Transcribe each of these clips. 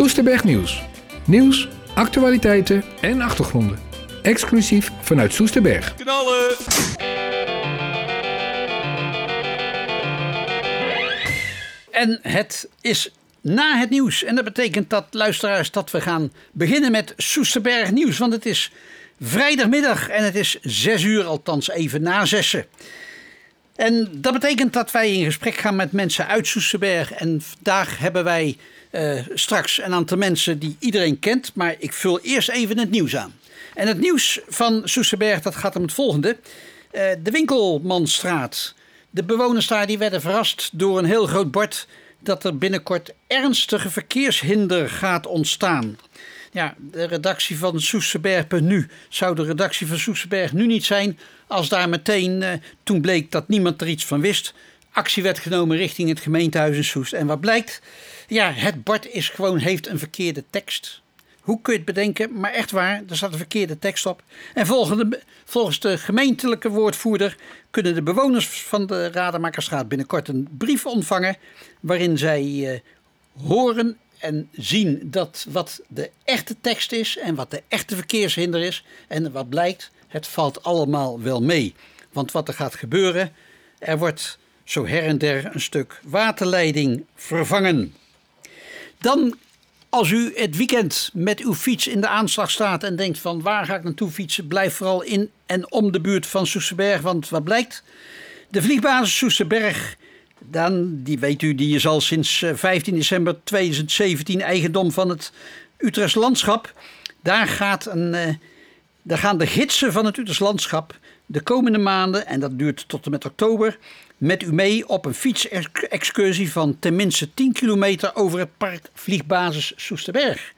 Soesterberg Nieuws. Nieuws, actualiteiten en achtergronden. Exclusief vanuit Soesterberg. Knallen! En het is na het nieuws. En dat betekent dat, luisteraars, dat we gaan beginnen met Soesterberg Nieuws. Want het is vrijdagmiddag en het is zes uur, althans even na zessen. En dat betekent dat wij in gesprek gaan met mensen uit Soesterberg. En vandaag hebben wij eh, straks een aantal mensen die iedereen kent. Maar ik vul eerst even het nieuws aan. En het nieuws van Soesterberg dat gaat om het volgende. Eh, de Winkelmanstraat. De bewoners daar die werden verrast door een heel groot bord dat er binnenkort ernstige verkeershinder gaat ontstaan. Ja, de redactie van Soesterberg.nu zou de redactie van Soesterberg nu niet zijn als daar meteen, eh, toen bleek dat niemand er iets van wist, actie werd genomen richting het gemeentehuis in Soest. En wat blijkt? Ja, het bord is gewoon, heeft een verkeerde tekst. Hoe kun je het bedenken? Maar echt waar, er staat een verkeerde tekst op. En volgens de gemeentelijke woordvoerder kunnen de bewoners van de Rademakersstraat binnenkort een brief ontvangen. waarin zij eh, horen en zien dat wat de echte tekst is en wat de echte verkeershinder is. En wat blijkt, het valt allemaal wel mee. Want wat er gaat gebeuren, er wordt zo her en der een stuk waterleiding vervangen. Dan als u het weekend met uw fiets in de aanslag staat en denkt van waar ga ik naartoe fietsen, blijf vooral in en om de buurt van Soesterberg. Want wat blijkt? De vliegbasis Soesterberg, dan, die weet u, die is al sinds 15 eh, december 2017 eigendom van het Utrechts Landschap. Daar, gaat een, uh, daar gaan de gidsen van het Utrechts Landschap de komende maanden, en dat duurt tot en met oktober, met u mee op een fietsexcursie van tenminste 10 kilometer over het park Vliegbasis Soesterberg.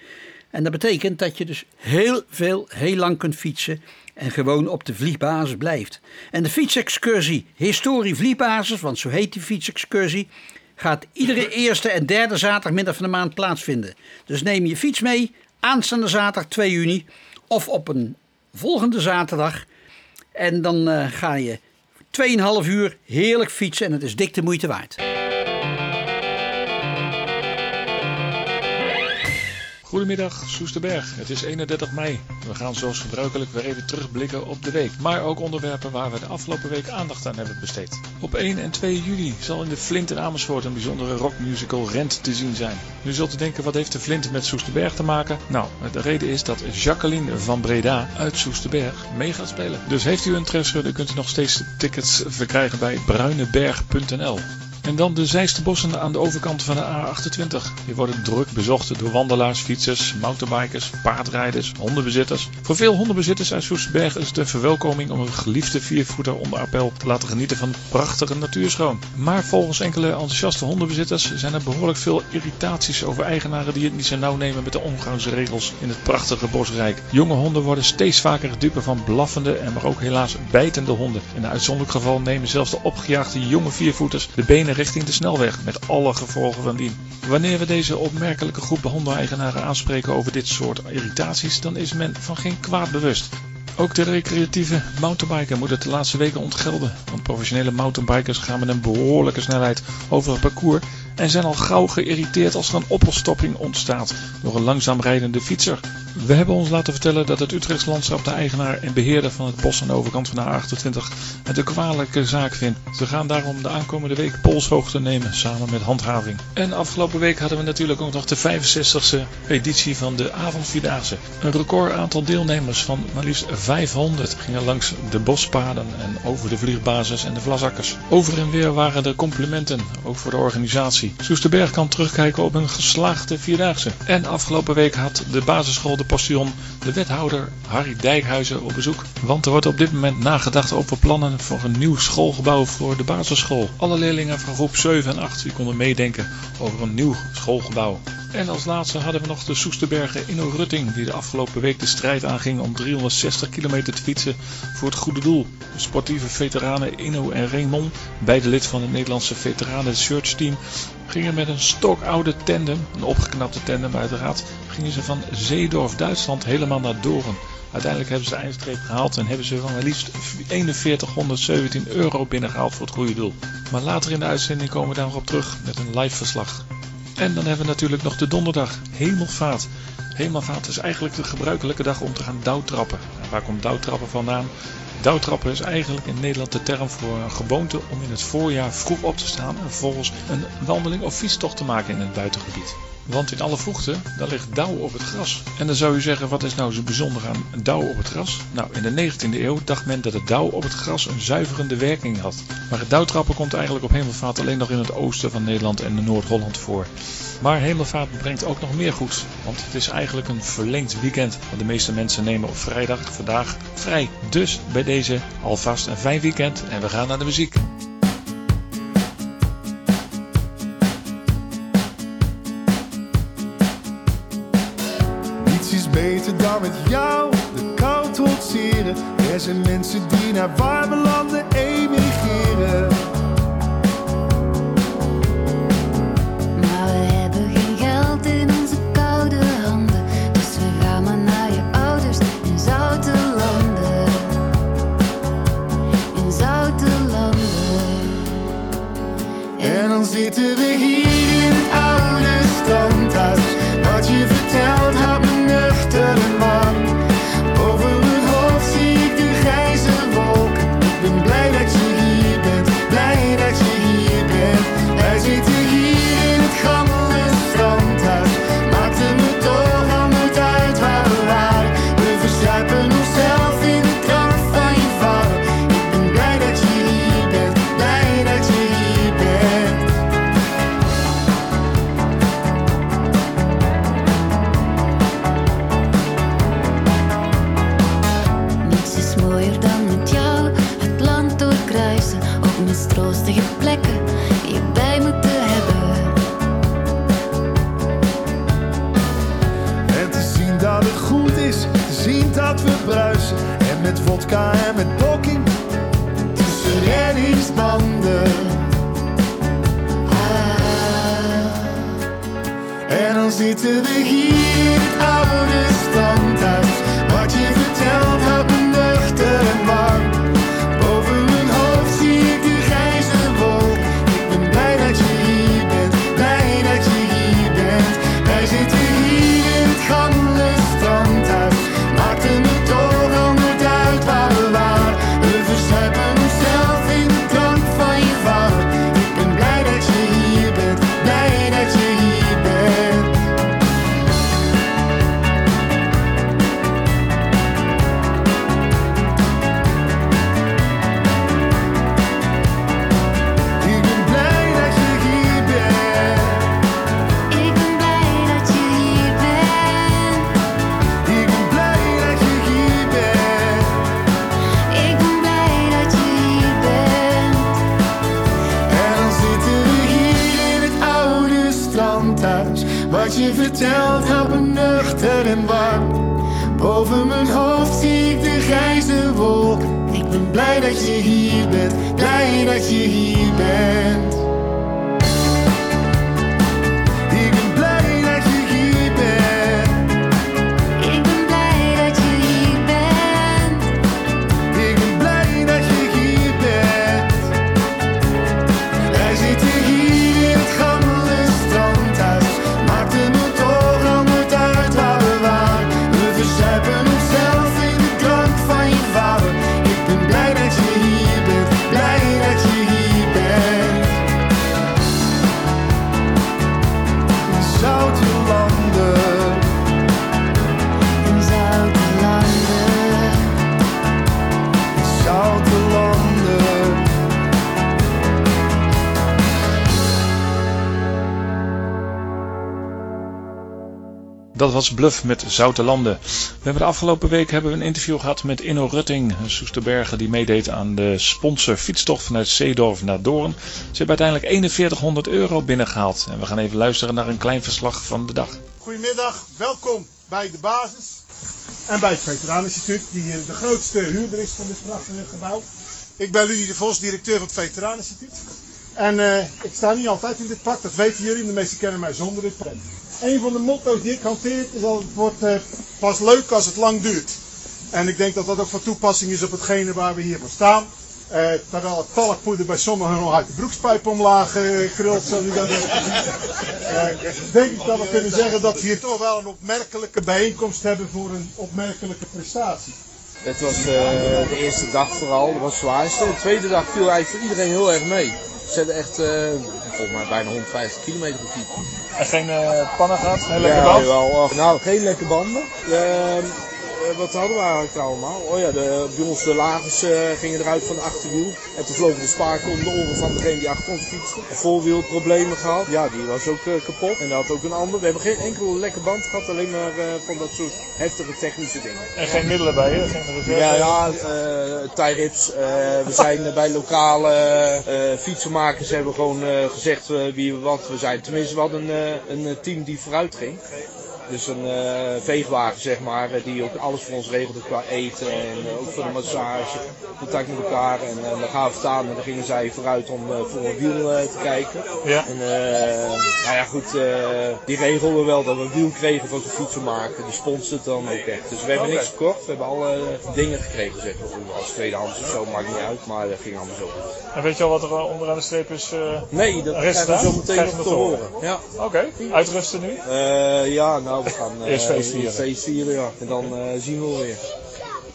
En dat betekent dat je dus heel veel, heel lang kunt fietsen en gewoon op de vliegbasis blijft. En de fietsexcursie Historie Vliegbasis, want zo heet die fietsexcursie, gaat iedere eerste en derde zaterdagmiddag van de maand plaatsvinden. Dus neem je fiets mee aanstaande zaterdag 2 juni of op een volgende zaterdag. En dan uh, ga je 2,5 uur heerlijk fietsen en het is dik de moeite waard. Goedemiddag, Soesterberg. Het is 31 mei. We gaan zoals gebruikelijk weer even terugblikken op de week. Maar ook onderwerpen waar we de afgelopen week aandacht aan hebben besteed. Op 1 en 2 juli zal in de Flint in Amersfoort een bijzondere rockmusical Rent te zien zijn. Nu zult u denken, wat heeft de Flint met Soesterberg te maken? Nou, de reden is dat Jacqueline van Breda uit Soesterberg mee gaat spelen. Dus heeft u interesse, dan kunt u nog steeds tickets verkrijgen bij bruineberg.nl. En dan de Zeiste aan de overkant van de A28. Die worden druk bezocht door wandelaars, fietsers, mountainbikers, paardrijders, hondenbezitters. Voor veel hondenbezitters uit Soesterberg is het een verwelkoming om een geliefde viervoeter onder appel te laten genieten van prachtige natuurschoon. Maar volgens enkele enthousiaste hondenbezitters zijn er behoorlijk veel irritaties over eigenaren die het niet zo nauw nemen met de omgangsregels in het prachtige bosrijk. Jonge honden worden steeds vaker dupe van blaffende en maar ook helaas bijtende honden. In een uitzonderlijk geval nemen zelfs de opgejaagde jonge viervoeters de benen richting de snelweg met alle gevolgen van dien. Wanneer we deze opmerkelijke groep hondeneigenaren aanspreken over dit soort irritaties, dan is men van geen kwaad bewust. Ook de recreatieve mountainbiker moet het de laatste weken ontgelden, want professionele mountainbikers gaan met een behoorlijke snelheid over het parcours en zijn al gauw geïrriteerd als er een oppelstopping ontstaat door een langzaam rijdende fietser. We hebben ons laten vertellen dat het Utrechts Landschap de eigenaar en beheerder van het bos aan de overkant van de A28 het een kwalijke zaak vindt. Ze gaan daarom de aankomende week polshoogte nemen samen met handhaving. En afgelopen week hadden we natuurlijk ook nog de 65e editie van de avondvierdaagse. Een record aantal deelnemers van maar liefst 500 gingen langs de bospaden en over de vliegbasis en de vlasakkers. Over en weer waren er complimenten, ook voor de organisatie. Soesterberg kan terugkijken op een geslaagde vierdaagse. En afgelopen week had de basisschool de Postillon de wethouder Harry Dijkhuizen op bezoek. Want er wordt op dit moment nagedacht over plannen voor een nieuw schoolgebouw voor de basisschool. Alle leerlingen van groep 7 en 8 die konden meedenken over een nieuw schoolgebouw. En als laatste hadden we nog de Soesterbergen Inno Rutting, die de afgelopen week de strijd aanging om 360 kilometer te fietsen voor het goede doel. De sportieve veteranen Inno en Raymond, beide lid van het Nederlandse veteranen search team, gingen met een stokoude tandem, een opgeknapte tandem uiteraard, gingen ze van Zeedorf, Duitsland helemaal naar Doren. Uiteindelijk hebben ze eindstreep gehaald en hebben ze van maar liefst 4117 euro binnengehaald voor het goede doel. Maar later in de uitzending komen we daarop terug met een live verslag. En dan hebben we natuurlijk nog de donderdag, hemelvaart. Hemelvaart is eigenlijk de gebruikelijke dag om te gaan douwtrappen. En waar komt douwtrappen vandaan? Douwtrappen is eigenlijk in Nederland de term voor een gewoonte om in het voorjaar vroeg op te staan en vervolgens een wandeling of fietstocht te maken in het buitengebied. Want in alle vroegte, daar ligt dauw op het gras. En dan zou je zeggen, wat is nou zo bijzonder aan dauw op het gras? Nou, in de 19e eeuw dacht men dat het dauw op het gras een zuiverende werking had. Maar het dauwtrappen komt eigenlijk op hemelvaart alleen nog in het oosten van Nederland en Noord-Holland voor. Maar hemelvaart brengt ook nog meer goed. Want het is eigenlijk een verlengd weekend. Want de meeste mensen nemen op vrijdag vandaag vrij. Dus bij deze alvast een fijn weekend en we gaan naar de muziek. Niets is beter dan met jou de kou trotseren. Er zijn mensen die naar warme landen En En dan zitten Dat was Bluff met Zoute Landen. We hebben de afgelopen week hebben we een interview gehad met Inno Rutting, een Soesterberger die meedeed aan de sponsor fietstocht vanuit Zeedorf naar Doorn. Ze hebben uiteindelijk 4100 euro binnengehaald. En we gaan even luisteren naar een klein verslag van de dag. Goedemiddag, welkom bij de basis en bij het Veteraneninstituut, die eh, de grootste huurder is van dit prachtige gebouw. Ik ben Rudy de Vos, directeur van het Veteraneninstituut. En eh, ik sta niet altijd in dit pak, dat weten jullie, de meesten kennen mij zonder dit pak. Een van de motto's die ik hanteer is dat het wordt eh, pas leuk als het lang duurt. En ik denk dat dat ook van toepassing is op hetgene waar we hier voor staan. Eh, terwijl het talkpoeder bij sommigen nog uit de broekspijp omlaag eh, krult, u dat denk ik dat we kunnen zeggen dat we hier toch wel een opmerkelijke bijeenkomst hebben voor een opmerkelijke prestatie. Het was eh, de eerste dag vooral, dat was het zwaarste. De tweede dag viel eigenlijk voor iedereen heel erg mee. Ze hebben echt, eh, volgens mij bijna 150 kilometer gefietst. En geen eh, pannen gehad, geen lekker Ja, band? jawel. Nou, geen lekke banden. Eh, wat hadden we eigenlijk allemaal? Oh ja, de, bij ons de lagers eh, gingen eruit van de achterwiel. En toen vlogen de spaken om de oren van degene die achter ons fietste. De voorwiel problemen gehad. Ja, die was ook eh, kapot. En dat had ook een ander. We hebben geen enkele lekke band gehad, alleen maar van dat soort heftige technische dingen. En geen middelen bij je? Geen reserve? Ja, ja, tie-rips. We zijn bij lokale fietsenmakers hebben gewoon gezegd wie wat we zijn. Tenminste, we hadden een, een team die vooruit ging. Dus een eh, veegwagen, zeg maar, eh, die ook alles voor ons regelde qua eten en eh, ook voor de massage, contact met elkaar. En eh, dan gaan we staan en dan gingen zij vooruit om voor een wiel te kijken. Ja. En nou ja, goed, die regelden we wel dat we een wiel kregen van zo'n fietsenmaker. Die sponsort dan ook echt. Dus we hebben niks gekocht, we hebben alle dingen gekregen, zeg maar. Als tweedehands of zo, maakt niet uit, maar dat ging allemaal zo goed. En weet je al wat er onderaan de streep is? Nee, dat krijgen we zo meteen nog te te horen. Ja. Oké, uitrusten nu? Ja, nou, we gaan eh, Eerst feest vieren. eerst feest vieren, ja. En dan eh, zien we weer.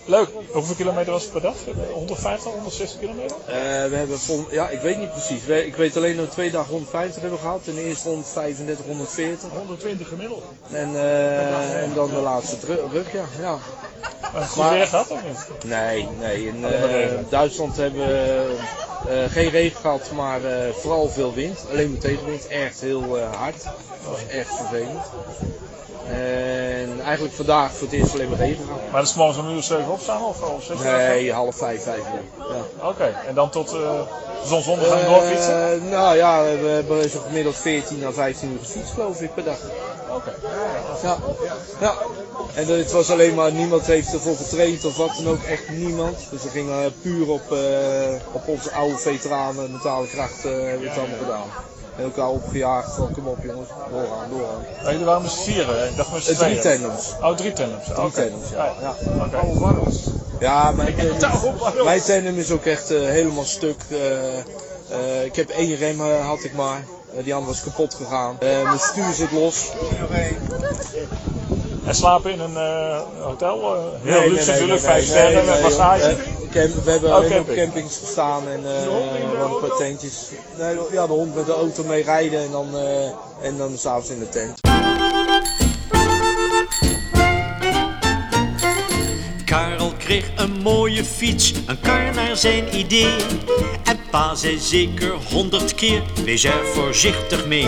Leuk. Hoeveel kilometer was het per dag? 150, 160 kilometer? Eh, we hebben vol, ja, ik weet niet precies. We- ik weet alleen dat we twee dagen 150 hebben gehad. En de eerste 135, 140. 120 gemiddeld. En, eh, en dan de laatste rug, ja. ja. Maar- weer gehad of niet? Nee, nee. In maar eh. Duitsland hebben we geen regen gehad, maar vooral veel wind. Alleen maar tegenwind. Echt heel hard. Dat was echt vervelend. En eigenlijk vandaag voor het eerst alleen maar regen gehad. Maar dat is morgens om uur 7 opstaan of, of 6 uur? Nee, half vijf, vijf uur. Ja. Oké, en dan tot uh, zonsondergang doorfietsen? Eh, nou ja, we hebben zo gemiddeld 14 à 15 uur gefietst geloof ik per dag. Oké. Ja. ja. En het was alleen maar, niemand heeft ervoor getraind of wat dan ook, echt niemand. Dus we gingen puur op, eh, op onze oude veteranen, mentale kracht, eh, hebben we het allemaal gedaan. En elkaar opgejaagd van kom op jongens, doorgaan, doorgaan. Oh, jullie waren met z'n vieren? Ik dacht met z'n Eh, drie tweeën. tandems. Oh, drie tandems. Drie Oké. tandems, ja. ja. Oké. Ja, mijn tandem, mijn tandem is ook echt eh, helemaal stuk. Eh, eh, ik heb één rem had ik maar. Die andere was kapot gegaan. Mijn stuur zit los. En slapen in een hotel? heel Nee, luxe natuurlijk, vijf sterren met massage. we hebben Oh, alleen op camping. campings gestaan en wel een paar tentjes. Nee, ja, de hond met de auto mee rijden en dan, en dan s'avonds in de tent. Karel kreeg een mooie fiets, een kar naar zijn idee. En pa zei zeker honderd keer, wees er voorzichtig mee.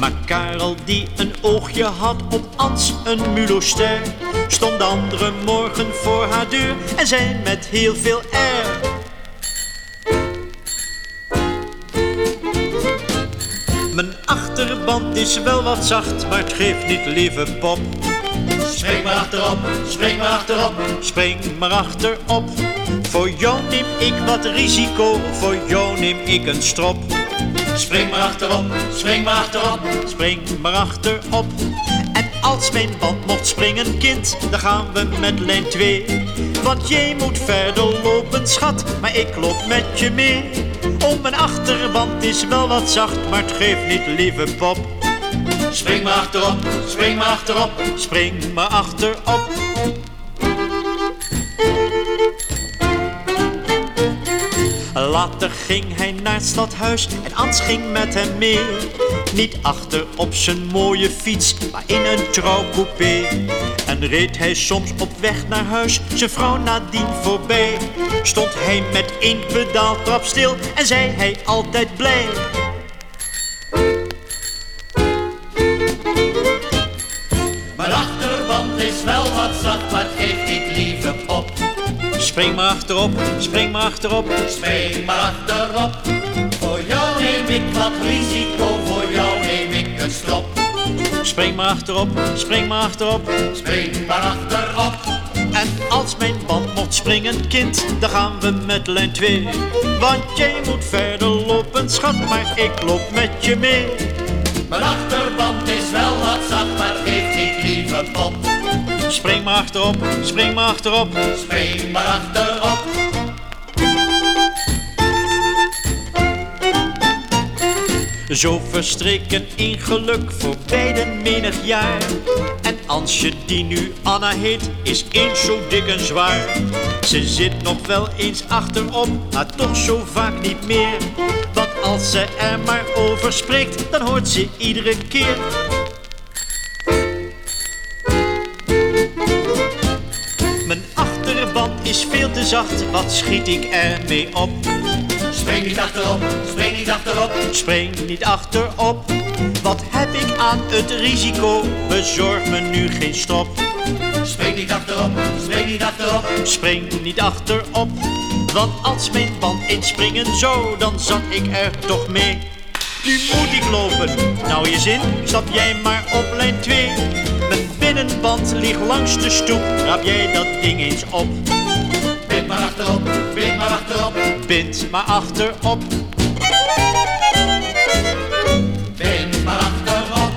Maar Karel die een oogje had op Ans, een muloster, stond de andere morgen voor haar deur en zei met heel veel air. Mijn achterband is wel wat zacht, maar het geeft niet, lieve pop. Spring maar achterop, spring maar achterop, spring maar achterop. Voor jou neem ik wat risico, voor jou neem ik een strop. Spring maar achterop, spring maar achterop, spring maar achterop. En als mijn band mocht springen, kind, dan gaan we met lijn 2. Want jij moet verder lopen, schat, maar ik loop met je mee. Oh, mijn achterband is wel wat zacht, maar het geeft niet, lieve pop. Spring maar achterop, spring maar achterop, spring maar achterop. Later ging hij naar het stadhuis en Ans ging met hem mee. Niet achter op zijn mooie fiets, maar in een trouwcoupé. En reed hij soms op weg naar huis, zijn vrouw nadien voorbij. Stond hij met één pedaaltrap stil en zei hij altijd blij. Spring maar achterop, spring maar achterop. Spring maar achterop. Voor jou neem ik wat risico, voor jou neem ik een stop. Spring maar achterop, spring maar achterop. Spring maar achterop. En als mijn band mocht springen, kind, dan gaan we met lijn 2. Want jij moet verder lopen, schat, maar ik loop met je mee. Mijn achterband is wel wat zacht, maar het geeft niet lieve pop. Spring maar achterop, spring maar achterop. Spring maar achterop. Zo verstreek een ingeluk voor beiden menig jaar. En Ansje die nu Anna heet, is eens zo dik en zwaar. Ze zit nog wel eens achterop, maar toch zo vaak niet meer. Want als ze er maar over spreekt, dan hoort ze iedere keer te zacht, wat schiet ik ermee op? Spring niet achterop, spring niet achterop. Spring niet achterop, wat heb ik aan het risico? Bezorg me nu geen strop. Spring niet achterop, spring niet achterop. Spring niet achterop, want als mijn band inspringen zou, dan zat ik er toch mee. Nu moet ik lopen, nou je zin, stap jij maar op lijn 2. Mijn binnenband ligt langs de stoep, rap jij dat ding eens op. Bind maar achterop, bind maar achterop. Bind maar achterop, maar achterop.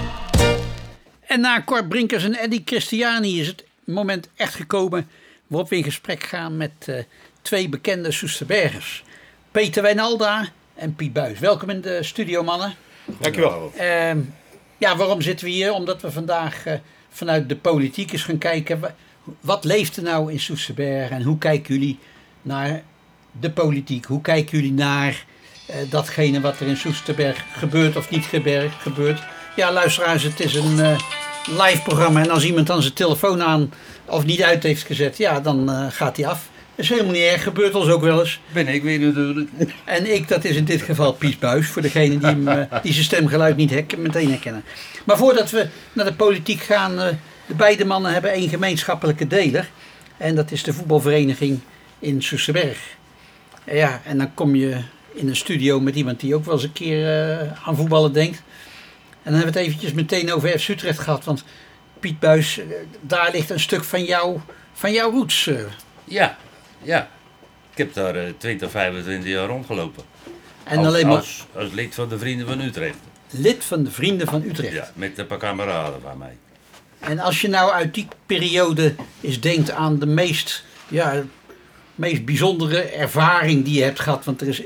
En na Cor Brinkers en Eddie Christiani is het moment echt gekomen waarop we in gesprek gaan met eh, twee bekende Soesterbergers. Peter Wijnalda en Piet Buis. Welkom in de studio, mannen. Dankjewel. Ehm, ja, waarom zitten we hier? Omdat we vandaag eh, vanuit de politiek eens gaan kijken. wa- Wat leeft er nou in Soesterberg en hoe kijken jullie naar de politiek? Hoe kijken jullie naar eh, datgene wat er in Soesterberg gebeurt of niet gebeurt? Ja, luisteraars, het is een eh, live programma en als iemand dan zijn telefoon aan of niet uit heeft gezet, ja, dan eh, gaat hij af. Dat is helemaal niet erg, gebeurt ons ook wel eens. Ben ik weer natuurlijk. En ik, dat is in dit geval Pies Buis, voor degene die, hem, die zijn stemgeluid niet hek- meteen herkennen. Maar voordat we naar de politiek gaan, de beide mannen hebben één gemeenschappelijke deler. En dat is de voetbalvereniging in Soesterberg. Ja, en dan kom je in een studio met iemand die ook wel eens een keer eh, aan voetballen denkt. En dan hebben we het eventjes meteen over FC Utrecht gehad. Want Piet Buis, eh, daar ligt een stuk van, jou, van jouw roots. eh. Ja, ja. Ik heb daar eh, 20, 25 jaar rondgelopen. En als, alleen maar als, als lid van de Vrienden van Utrecht. lid van de Vrienden van Utrecht. Ja, met een paar kameraden van mij. En als je nou uit die periode eens denkt aan de meest, ja, meest bijzondere ervaring die je hebt gehad. Want er is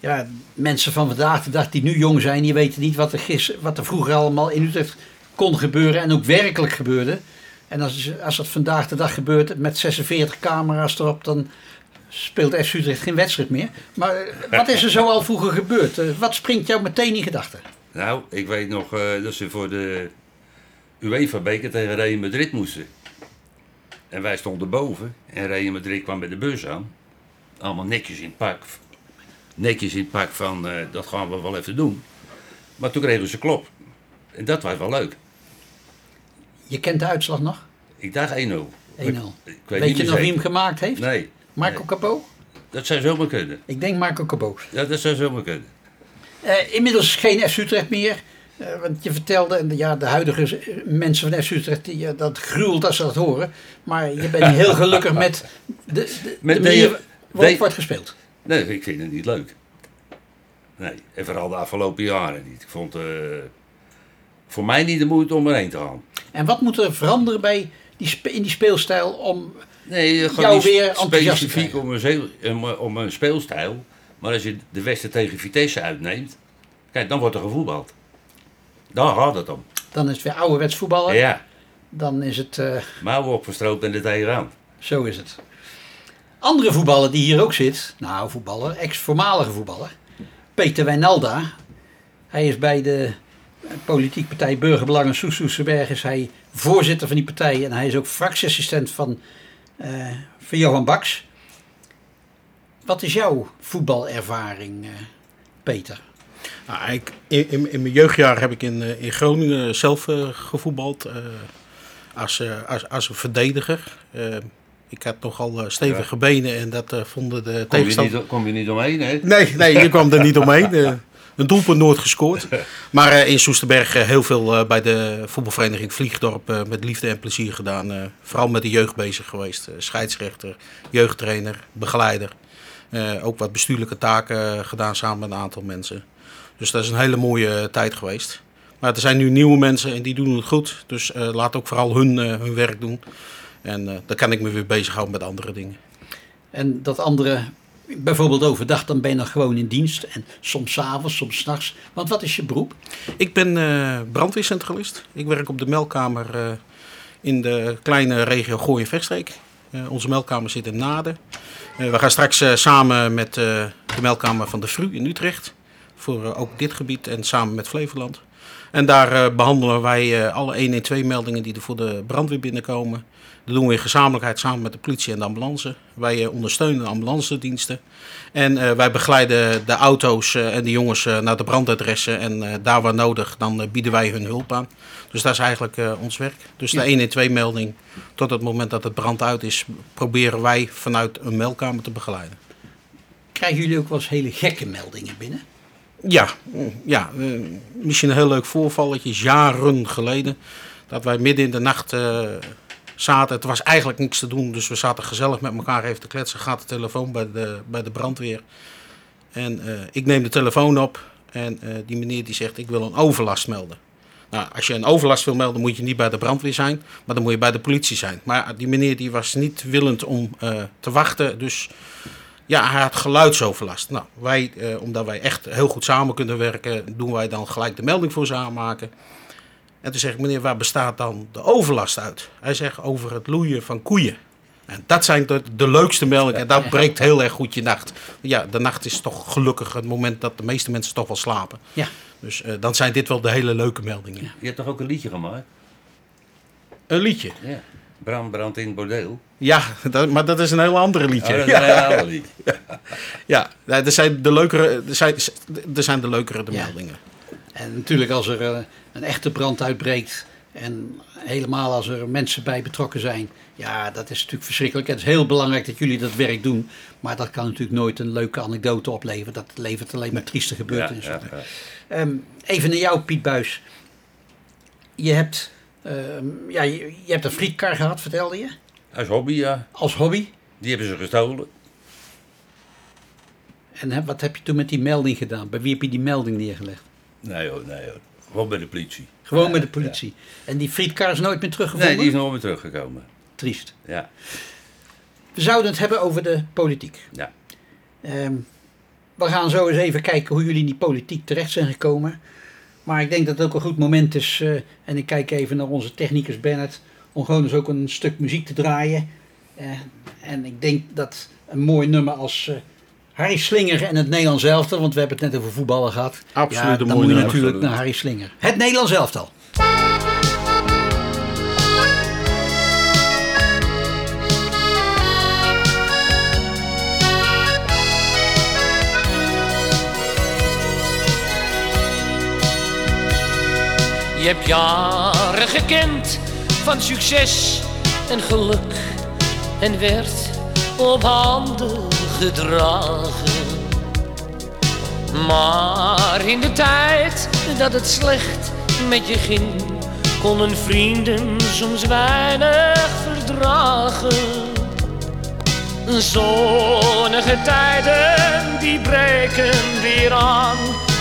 ja, mensen van vandaag de dag die nu jong zijn, die weten niet wat er, gis, wat er vroeger allemaal in Utrecht kon gebeuren en ook werkelijk gebeurde. En als, als dat vandaag de dag gebeurt met 46 camera's erop, dan speelt FC Utrecht geen wedstrijd meer. Maar eh, wat is er zo al vroeger gebeurd? Eh, Wat springt jou meteen in gedachten? Nou, ik weet nog eh, dat ze voor de UEFA-beker tegen Real Madrid moesten. En wij stonden boven. En Real Madrid kwam met de bus aan. Allemaal netjes in het pak. Netjes in het pak van, eh, dat gaan we wel even doen. Maar toen kregen ze klop. En dat was wel leuk. Je kent de uitslag nog? 1-0. Ik dacht 1-0. Ik, ik weet, Weet, niet je nog wie hem gemaakt heeft? Nee, Marco nee. Capot? dat zou zomaar kunnen. Ik denk Marco Cabot. Ja, dat zou zomaar kunnen. Eh, inmiddels geen FC Utrecht meer. Eh, want je vertelde, en de- ja, de huidige mensen van FC Utrecht, die, eh, dat gruwelt als ze dat horen. Maar je bent heel gelukkig met de, de, Met de manier waarop wordt gespeeld. Nee, ik vind het niet leuk. Nee, en vooral de afgelopen jaren niet. Ik vond eh voor mij niet de moeite om erheen te gaan. En wat moet er veranderen bij die, in die speelstijl om... Nee, Jou weer enthousiast te specifiek om een, om, een speelstijl. Maar als je de wedstrijd tegen Vitesse uitneemt, kijk, dan wordt er gevoetbald. Daar gaat het om. Dan is het weer ouderwets voetballen. Ja, Dan is het... eh, mouwen opgestroopt en er tegenaan. Zo is het. Andere voetballer die hier ook zit, nou voetballer, ex-voormalige voetballer, Peter Wijnalda. Hij is bij de politieke partij Burgerbelangen Soes Soesterberg is hij voorzitter van die partij en hij is ook fractieassistent van, eh, van Johan Baks. Wat is jouw voetbalervaring, eh, Peter? Nou, ik, in, in, mijn jeugdjaar heb ik in, eh, in Groningen zelf eh, gevoetbald. eh, als, als, als een verdediger. Ik had nogal stevige benen en dat vonden de Kom je, tegenstander... niet, kom je niet omheen, hè? Nee, nee, je kwam er niet omheen. Een doelpunt nooit gescoord. Maar in Soesterberg heel veel bij de voetbalvereniging Vliegdorp met liefde en plezier gedaan. vooral met de jeugd bezig geweest. Scheidsrechter, jeugdtrainer, begeleider. Ook wat bestuurlijke taken gedaan samen met een aantal mensen. Dus dat is een hele mooie eh, tijd geweest. Maar er zijn nu nieuwe mensen en die doen het goed. Dus eh, laat ook vooral hun, eh, hun werk doen. En dan kan ik me weer bezighouden met andere dingen. En dat andere bijvoorbeeld overdag, dan ben je nog gewoon in dienst. En soms 's avonds, soms 's nachts. Want wat is je beroep? Ik ben brandweercentralist. Ik werk op de meldkamer in de kleine regio Gooi en Vechtstreek. Eh, onze meldkamer zit in Naden. We gaan straks samen met de meldkamer van de VRU in Utrecht. Voor eh, ook dit gebied en samen met Flevoland. En daar eh, behandelen wij eh, alle 112 meldingen die er voor de brandweer binnenkomen. Dat doen we in gezamenlijkheid samen met de politie en de ambulance. Wij ondersteunen de ambulancediensten. En wij begeleiden de auto's en de jongens naar de brandadressen. En daar waar nodig, dan bieden wij hun hulp aan. Dus dat is eigenlijk ons werk. Dus de 112 melding, tot het moment dat het brand uit is, proberen wij vanuit een meldkamer te begeleiden. Krijgen jullie ook wel eens hele gekke meldingen binnen? Ja, ja eh, misschien een heel leuk voorvalletje. Jaren geleden dat wij midden in de nacht eh, zaten. Het was eigenlijk niks te doen, dus we zaten gezellig met elkaar even te kletsen. Gaat de telefoon bij de, bij de brandweer. En eh, ik neem de telefoon op en die meneer die zegt ik wil een overlast melden. Nou, als je een overlast wil melden moet je niet bij de brandweer zijn, maar dan moet je bij de politie zijn. Maar die meneer die was niet willend om te wachten, dus ja, hij had geluidsoverlast. Nou, wij, eh, omdat wij echt heel goed samen kunnen werken, doen wij dan gelijk de melding voor ze aanmaken. En toen zeg ik, meneer, waar bestaat dan de overlast uit? Hij zegt, over het loeien van koeien. En dat zijn de, de leukste meldingen. En dat breekt heel erg goed je nacht. Ja, de nacht is toch gelukkig het moment dat de meeste mensen toch wel slapen. Ja. Dus eh, dan zijn dit wel de hele leuke meldingen. Je hebt toch ook een liedje gemaakt? Een liedje? Ja. Brand, brand in bordeel. Ja, dat, maar dat is een heel andere liedje. Oh, dat is een heel ander liedje. Ja, ja er, zijn de leukere, er, zijn, er zijn de leukere de meldingen. En natuurlijk als er eh, een echte brand uitbreekt en helemaal als er mensen bij betrokken zijn. Ja, dat is natuurlijk verschrikkelijk. Het is heel belangrijk dat jullie dat werk doen. Maar dat kan natuurlijk nooit een leuke anekdote opleveren. Dat levert alleen maar trieste gebeurtenissen Ja, ja, ja. Ehm, even naar jou, Piet Buis. Je hebt, ja, je, je hebt een frietkar gehad, vertelde je? Als hobby, ja. Als hobby. Die hebben ze gestolen. En hè, wat heb je toen met die melding gedaan? Bij wie heb je die melding neergelegd? Nee hoor, nee hoor. Gewoon bij de politie. Gewoon met de politie. En die frietkar is nooit meer teruggevonden? Nee, die is nooit meer teruggekomen. Triest. Ja. We zouden het hebben over de politiek. Ja. Ehm, we gaan zo eens even kijken hoe jullie in die politiek terecht zijn gekomen. Maar ik denk dat het ook een goed moment is, eh, en ik kijk even naar onze technicus Bernard, om gewoon eens ook een stuk muziek te draaien. Eh, en ik denk dat een mooi nummer als eh, Harry Slinger en het Nederlands elftal, want we hebben het net over voetballen gehad. Absoluut ja, dan mooi moet je natuurlijk naar Harry Slinger. Het Nederlands elftal. Je hebt jaren gekend van succes en geluk en werd op handen gedragen. Maar in de tijd dat het slecht met je ging, konden vrienden soms weinig verdragen. Zonnige tijden die breken weer aan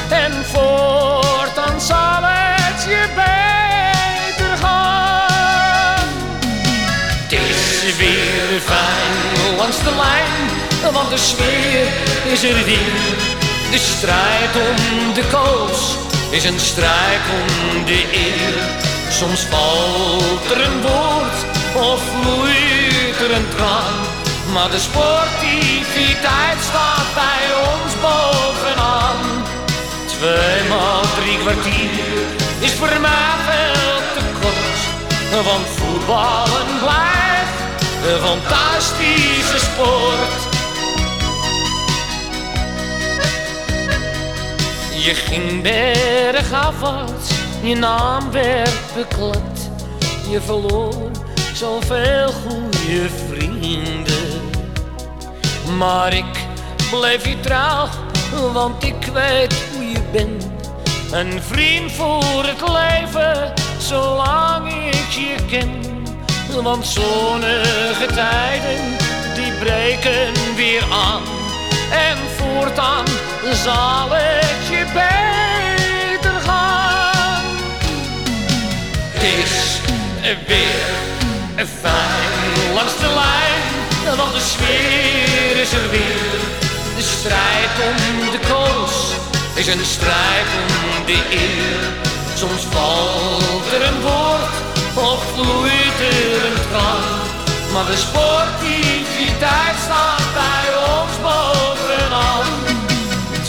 en voortaan zal je beter gaan. Het is weer fijn langs de lijn, want de sfeer is er weer. De strijd om de koos is een strijd om de eer. Soms valt er een woord of vloeit er een traan. Maar de sportiviteit staat bij ons bovenaan. Tweemaal drie kwartier is voor mij veel te kort. Want voetballen blijft een fantastische sport. Je ging bergafwaarts, je naam werd beklad. Je verloor zoveel goede vrienden. Maar ik bleef je trouw, want ik weet hoe je bent. Een vriend voor het leven, zolang ik je ken. Want zonnige tijden, die breken weer aan. En voortaan zal het je beter gaan. Het is weer fijn langs de lijn, want de sfeer is er weer. een strijd om de eer. Soms valt er een woord of vloeit er een traan. Maar de sportiviteit staat bij ons bovenaan.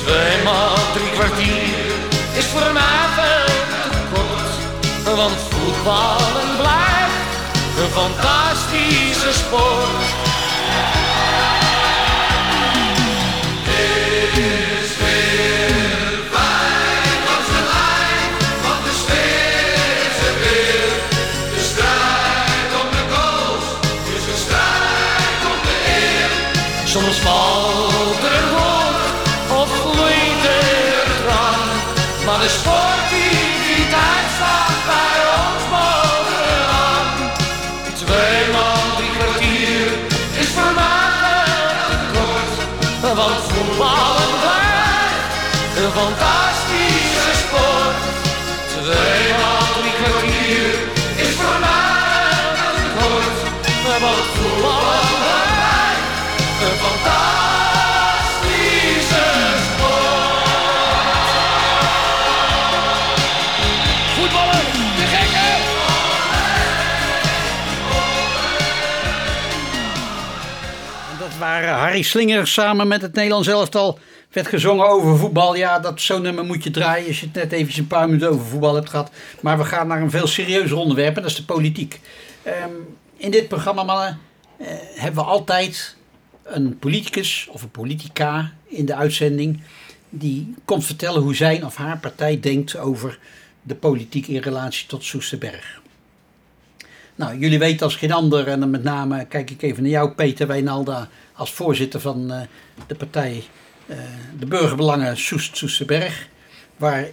Tweemaal drie kwartier is voor mij veel te kort. Want voetballen blijft een fantastische sport. Harry Slinger samen met het Nederlands elftal. Werd gezongen over voetbal. Ja, dat zo'n nummer moet je draaien als je het net even een paar minuten over voetbal hebt gehad. Maar we gaan naar een veel serieuzer onderwerp en dat is de politiek. Ehm, in dit programma, mannen, eh, hebben we altijd een politicus of een politica in de uitzending. Die komt vertellen hoe zijn of haar partij denkt over de politiek in relatie tot Soesterberg. Nou, jullie weten als geen ander, en dan met name kijk ik even naar jou, Peter Wijnalda, als voorzitter van eh, de partij eh, de Burgerbelangen Soest Soesterberg, waar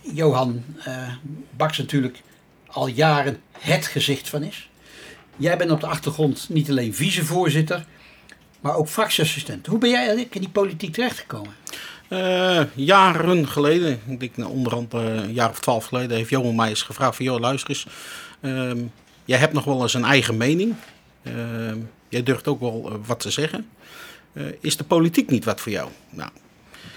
Johan eh Baks natuurlijk al jaren het gezicht van is. Jij bent op de achtergrond niet alleen vicevoorzitter, maar ook fractieassistent. Hoe ben jij in die politiek terechtgekomen? Jaren geleden, ik denk nou, onderhand eh, een jaar of twaalf geleden, heeft Johan mij eens gevraagd van, joh, luister eens, ehm, jij hebt nog wel eens een eigen mening. Ehm, jij durft ook wel eh, wat te zeggen. Eh, is de politiek niet wat voor jou? Nou,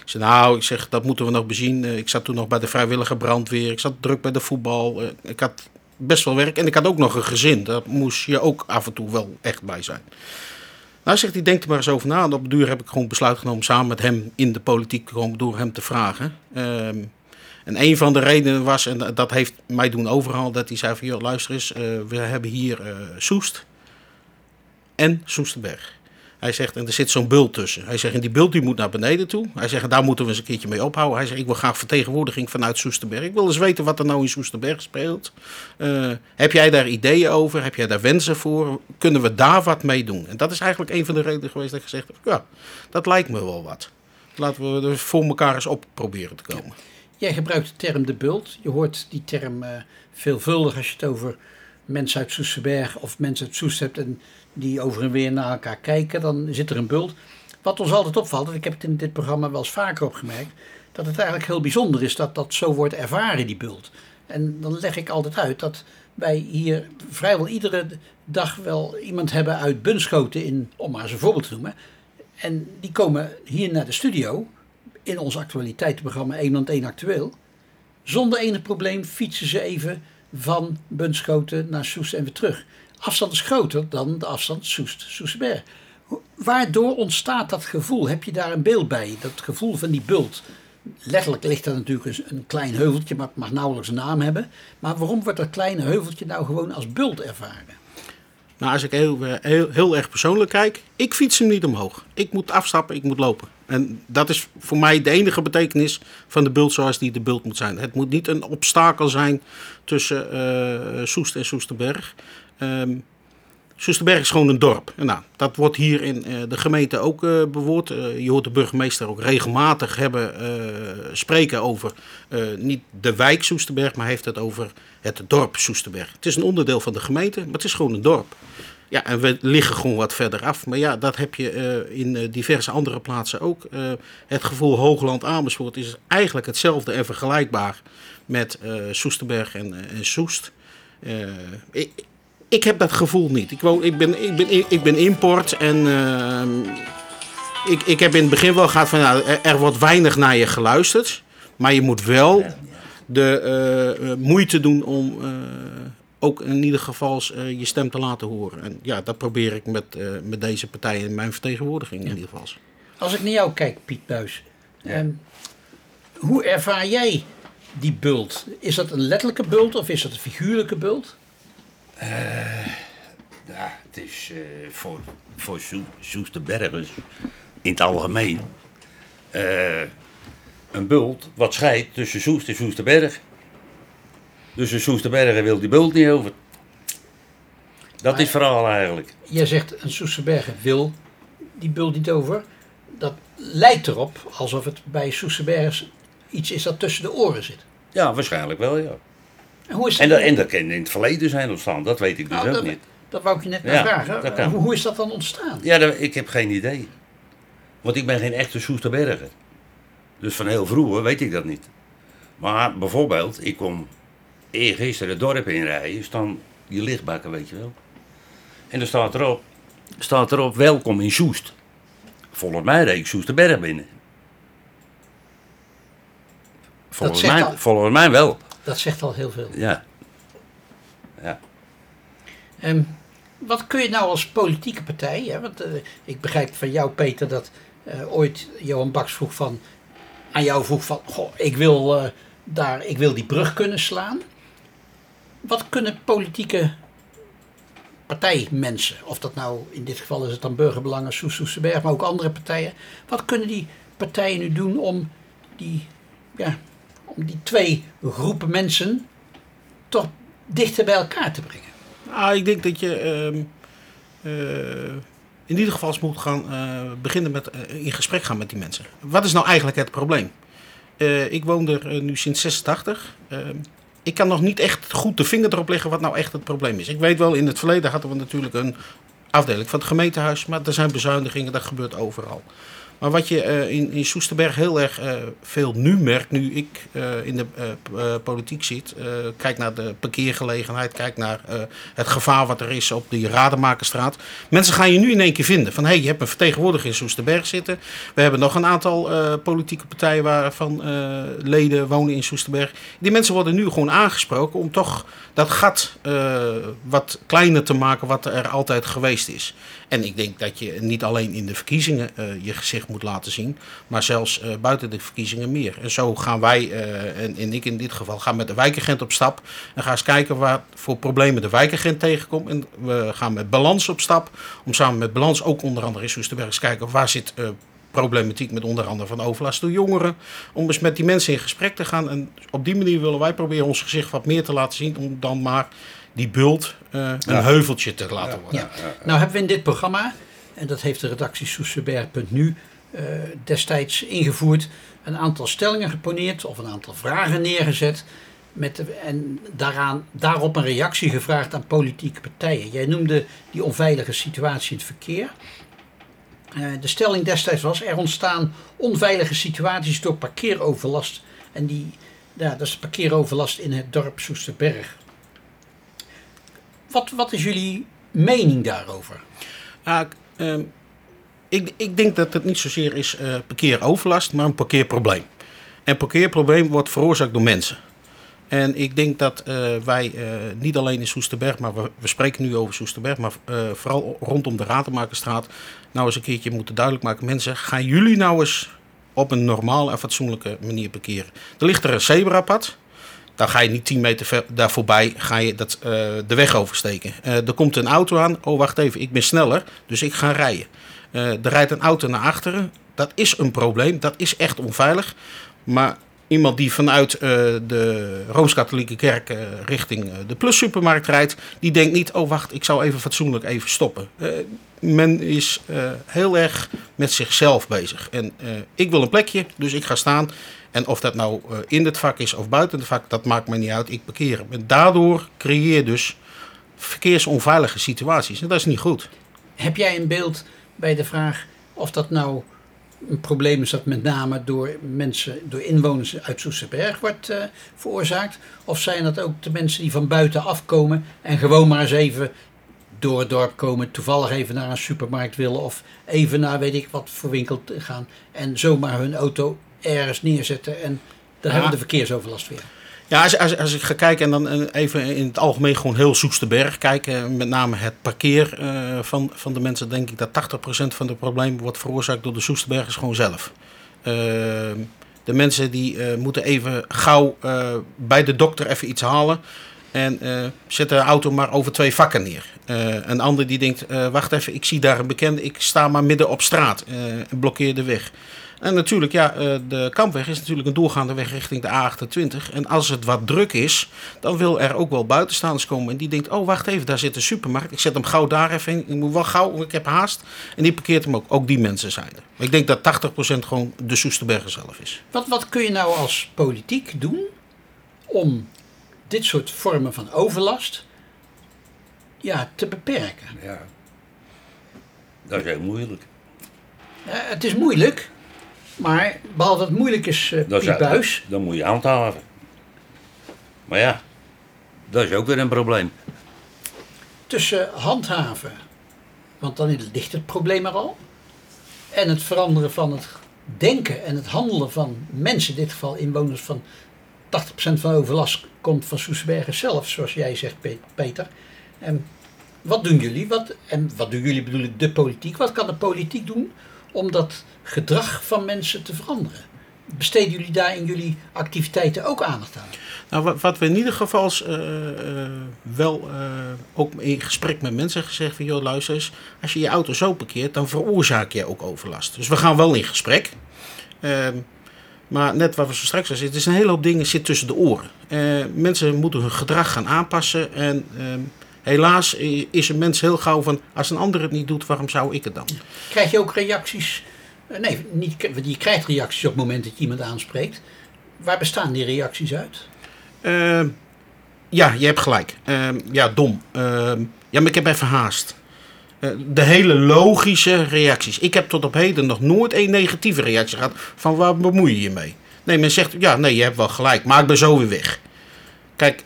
ik zei, nou, ik zeg, dat moeten we nog bezien. Eh, ik zat toen nog bij de vrijwillige brandweer, ik zat druk bij de voetbal. ik had best wel werk en ik had ook nog een gezin. Daar moest je ook af en toe wel echt bij zijn. Nou, zegt hij, denk er maar eens over na. En op de duur heb ik gewoon besluit genomen samen met hem in de politiek te komen door hem te vragen. Ehm, en een van de redenen was, en dat heeft mij doen overal, dat hij zei van, joh, luister eens, eh, we hebben hier eh, Soest en Soesterberg. Hij zegt, en er zit zo'n bult tussen. Hij zegt, en die bult die moet naar beneden toe. Hij zegt, daar moeten we eens een keertje mee ophouden. Hij zegt, ik wil graag vertegenwoordiging vanuit Soesterberg. Ik wil eens weten wat er nou in Soesterberg speelt. Eh, heb jij daar ideeën over? Heb jij daar wensen voor? Kunnen we daar wat mee doen? En dat is eigenlijk een van de redenen geweest dat ik gezegd heb, ja, dat lijkt me wel wat. Laten we er voor elkaar eens op proberen te komen. Jij gebruikt de term de bult. Je hoort die term eh, veelvuldig als je het over mensen uit Soesterberg of mensen uit Soest hebt en die over en weer naar elkaar kijken, dan zit er een bult. Wat ons altijd opvalt, en ik heb het in dit programma wel eens vaker opgemerkt, dat het eigenlijk heel bijzonder is dat dat zo wordt ervaren, die bult. En dan leg ik altijd uit dat wij hier vrijwel iedere dag wel iemand hebben uit Bunschoten, in, om maar eens een voorbeeld te noemen. En die komen hier naar de studio, in ons actualiteitenprogramma 1 land 1 actueel. Zonder enig probleem fietsen ze even van Bunschoten naar Soest en weer terug. Afstand is groter dan de afstand Soest-Soesterberg. Waardoor ontstaat dat gevoel? Heb je daar een beeld bij? Dat gevoel van die bult. Letterlijk ligt er natuurlijk een, een klein heuveltje, maar het mag nauwelijks een naam hebben. Maar waarom wordt dat kleine heuveltje nou gewoon als bult ervaren? Nou, als ik heel, eh, heel, heel erg persoonlijk kijk, ik fiets hem niet omhoog. Ik moet afstappen, ik moet lopen. En dat is voor mij de enige betekenis van de bult zoals die de bult moet zijn. Het moet niet een obstakel zijn tussen eh, Soest en Soesterberg. Ehm, Soesterberg is gewoon een dorp. En nou, dat wordt hier in eh, de gemeente ook eh, bewoord. Je hoort de burgemeester ook regelmatig hebben spreken over niet de wijk Soesterberg, maar heeft het over het dorp Soesterberg. Het is een onderdeel van de gemeente, maar het is gewoon een dorp. Ja, en we liggen gewoon wat verder af. Maar ja, dat heb je eh, in eh, diverse andere plaatsen ook. Eh, het gevoel Hoogland Amersfoort is eigenlijk hetzelfde en vergelijkbaar met Soesterberg en, en Soest. Ik, ik heb dat gevoel niet. Ik, woon, ik, ben, ik, ben, ik ben import en ik, ik heb in het begin wel gehad van nou, er, wordt weinig naar je geluisterd. Maar je moet wel de moeite doen om ook in ieder geval eh, je stem te laten horen. En ja, dat probeer ik met, eh, met deze partijen in mijn vertegenwoordiging in ieder geval. Als ik naar jou kijk, Piet Buis. ehm, hoe ervaar jij die bult? Is dat een letterlijke bult of is dat een figuurlijke bult? Ja, het is eh, voor, voor Soe- Soesterbergers in het algemeen eh, een bult wat scheidt tussen Soest en Soesterberg. Dus de Soesterbergen wil die bult niet over. Dat is verhaal eigenlijk. Jij zegt een Soesterbergen wil die bult niet over. Dat lijkt erop alsof het bij Soesterbergers iets is dat tussen de oren zit. Ja, waarschijnlijk wel, ja. En hoe is En dat, en dat kan in het verleden zijn ontstaan, dat weet ik dus Nou, ook dat, niet. dat wou ik je net Ja, vragen. Hoe, hoe is dat dan ontstaan? Ja, dat- ik heb geen idee. Want ik ben geen echte Soesterberger. Dus van heel vroeger weet ik dat niet. Maar bijvoorbeeld, ik kom eergisteren het dorp inrijden, staan die lichtbakken, weet je wel. En er staat erop, staat erop welkom in Soest. Volgens mij reed ik Soesterberg binnen. Volgens mij, al- volgens mij wel, Dat zegt al heel veel. ja. Ja. Ehm, wat kun je nou als politieke partij, hè, want eh, ik begrijp van jou Peter dat eh, ooit Johan Baks vroeg van, aan jou vroeg van, goh, ik wil, eh, daar, ik wil die brug kunnen slaan. Wat kunnen politieke partijmensen, of dat nou in dit geval is het dan Burgerbelangen, Soes Soesterberg, maar ook andere partijen, wat kunnen die partijen nu doen om die, ja, om die twee groepen mensen toch dichter bij elkaar te brengen? Ah, ik denk dat je ehm, eh, in ieder geval moet gaan eh, beginnen met eh, in gesprek gaan met die mensen. Wat is nou eigenlijk het probleem? Ik woon er nu sinds 86. Ik kan nog niet echt goed de vinger erop leggen wat nou echt het probleem is. Ik weet wel, in het verleden hadden we natuurlijk een afdeling van het gemeentehuis, maar er zijn bezuinigingen, dat gebeurt overal. Maar wat je eh, in, in Soesterberg heel erg eh, veel nu merkt, nu ik eh, in de politiek zit, kijk naar de parkeergelegenheid, kijk naar het gevaar wat er is op die Rademakerstraat. Mensen gaan je nu in één keer vinden van hé, hey, je hebt een vertegenwoordiger in Soesterberg zitten. We hebben nog een aantal politieke partijen waarvan leden wonen in Soesterberg. Die mensen worden nu gewoon aangesproken om toch dat gat wat kleiner te maken wat er altijd geweest is. En ik denk dat je niet alleen in de verkiezingen je gezicht moet laten zien, maar zelfs eh, buiten de verkiezingen meer. En zo gaan wij, eh, en, en ik in dit geval, gaan met de wijkagent op stap en gaan eens kijken wat voor problemen de wijkagent tegenkomt. En we gaan met balans op stap, om samen met balans ook onder andere in Soesterberg eens kijken waar zit eh, problematiek met onder andere van overlast door jongeren. Om eens met die mensen in gesprek te gaan. En op die manier willen wij proberen ons gezicht wat meer te laten zien. Om dan maar die bult eh, een Ja. heuveltje te laten worden. Ja. Nou hebben we in dit programma, en dat heeft de redactie Soesterberg.nu destijds ingevoerd, een aantal stellingen geponeerd of een aantal vragen neergezet. Met en daaraan, daarop een reactie gevraagd aan politieke partijen. Jij noemde die onveilige situatie in het verkeer. Eh, de stelling destijds was: er ontstaan onveilige situaties door parkeeroverlast. En die, ja, dat is parkeeroverlast in het dorp Soesterberg. Wat, wat is jullie mening daarover? Ehm, ik, ik denk dat het niet zozeer is eh parkeeroverlast, maar een parkeerprobleem. En parkeerprobleem wordt veroorzaakt door mensen. En ik denk dat eh, wij eh, niet alleen in Soesterberg, maar we, we spreken nu over Soesterberg, maar vooral rondom de Rademakerstraat, nou eens een keertje moeten duidelijk maken. Mensen, gaan jullie nou eens op een normale en fatsoenlijke manier parkeren? Er ligt er een zebrapad. Dan ga je niet 10 meter ver, daar voorbij ga je dat, de weg oversteken. Er komt een auto aan. Oh, wacht even, ik ben sneller, dus ik ga rijden. Eh, er rijdt een auto naar achteren. Dat is een probleem. Dat is echt onveilig. Maar iemand die vanuit eh, de Rooms-Katholieke Kerk eh, richting de Plus Supermarkt rijdt, die denkt niet: oh, wacht, ik zou even fatsoenlijk even stoppen. Men is heel erg met zichzelf bezig. En ik wil een plekje, dus ik ga staan. En of dat nou in het vak is of buiten het vak, dat maakt me niet uit. Ik parkeer hem. En daardoor creëer je dus verkeersonveilige situaties. En dat is niet goed. Heb jij een beeld bij de vraag of dat nou een probleem is dat met name door mensen, door inwoners uit Soesterberg wordt eh, veroorzaakt? Of zijn dat ook de mensen die van buiten afkomen en gewoon maar eens even door het dorp komen, toevallig even naar een supermarkt willen of even naar weet ik wat voor winkel gaan en zomaar hun auto ergens neerzetten en Daar hebben we de verkeersoverlast weer. Ja, als, als, als ik ga kijken en dan eh, even in het algemeen gewoon heel Soesterberg kijken, met name het parkeer eh, van, van de mensen, denk ik dat 80% van de problemen wordt veroorzaakt door de Soesterbergers gewoon zelf. Eh, de mensen die moeten even gauw bij de dokter even iets halen en eh zet de auto maar over twee vakken neer. Een ander die denkt, wacht even, ik zie daar een bekende, ik sta maar midden op straat en blokkeer de weg. En natuurlijk, ja, eh, de Kampweg is natuurlijk een doorgaande weg richting de A28. En als het wat druk is, dan wil er ook wel buitenstaanders komen. En die denkt, oh wacht even, daar zit een supermarkt. Ik zet hem gauw daar even in. Ik moet wel gauw, want ik heb haast. En die parkeert hem ook. Ook die mensen zijn er. Maar ik denk dat 80% gewoon de Soesterberger zelf is. Wat, wat kun je nou als politiek doen om dit soort vormen van overlast ja, te beperken? Ja. Dat is heel moeilijk. Eh, het is moeilijk, maar behalve dat het moeilijk is, eh Dat Buis, Dan moet je handhaven. Maar ja, dat is ook weer een probleem. tussen handhaven, want dan ligt het probleem er al, en het veranderen van het denken en het handelen van mensen, in dit geval inwoners van 80% van de overlast komt van Soesterbergen zelf, zoals jij zegt, Pe- Peter. En wat doen jullie? Wat, en wat doen jullie bedoel ik de politiek? Wat kan de politiek doen om dat gedrag van mensen te veranderen? Besteden jullie daar in jullie activiteiten ook aandacht aan? Nou, wat, wat we in ieder geval eh, eh, wel eh, ook in gesprek met mensen gezegd van... joh, luister eens, als je je auto zo parkeert, dan veroorzaak je ook overlast. Dus we gaan wel in gesprek. Ehm, maar net wat we zo straks al zitten, is een hele hoop dingen zit tussen de oren. Mensen moeten hun gedrag gaan aanpassen. En ehm, helaas is een mens heel gauw van... als een ander het niet doet, waarom zou ik het dan? Krijg je ook reacties? Eh, Nee, niet, je krijgt reacties op het moment dat je iemand aanspreekt. Waar bestaan die reacties uit? Ehm, ja, je hebt gelijk. Ehm, ja, dom. Ehm, ja, maar ik heb even haast. Eh, de hele logische reacties. Ik heb tot op heden nog nooit één negatieve reactie gehad van waar bemoei je je mee? Nee, men zegt ja, nee, je hebt wel gelijk, maar ik ben zo weer weg. Kijk,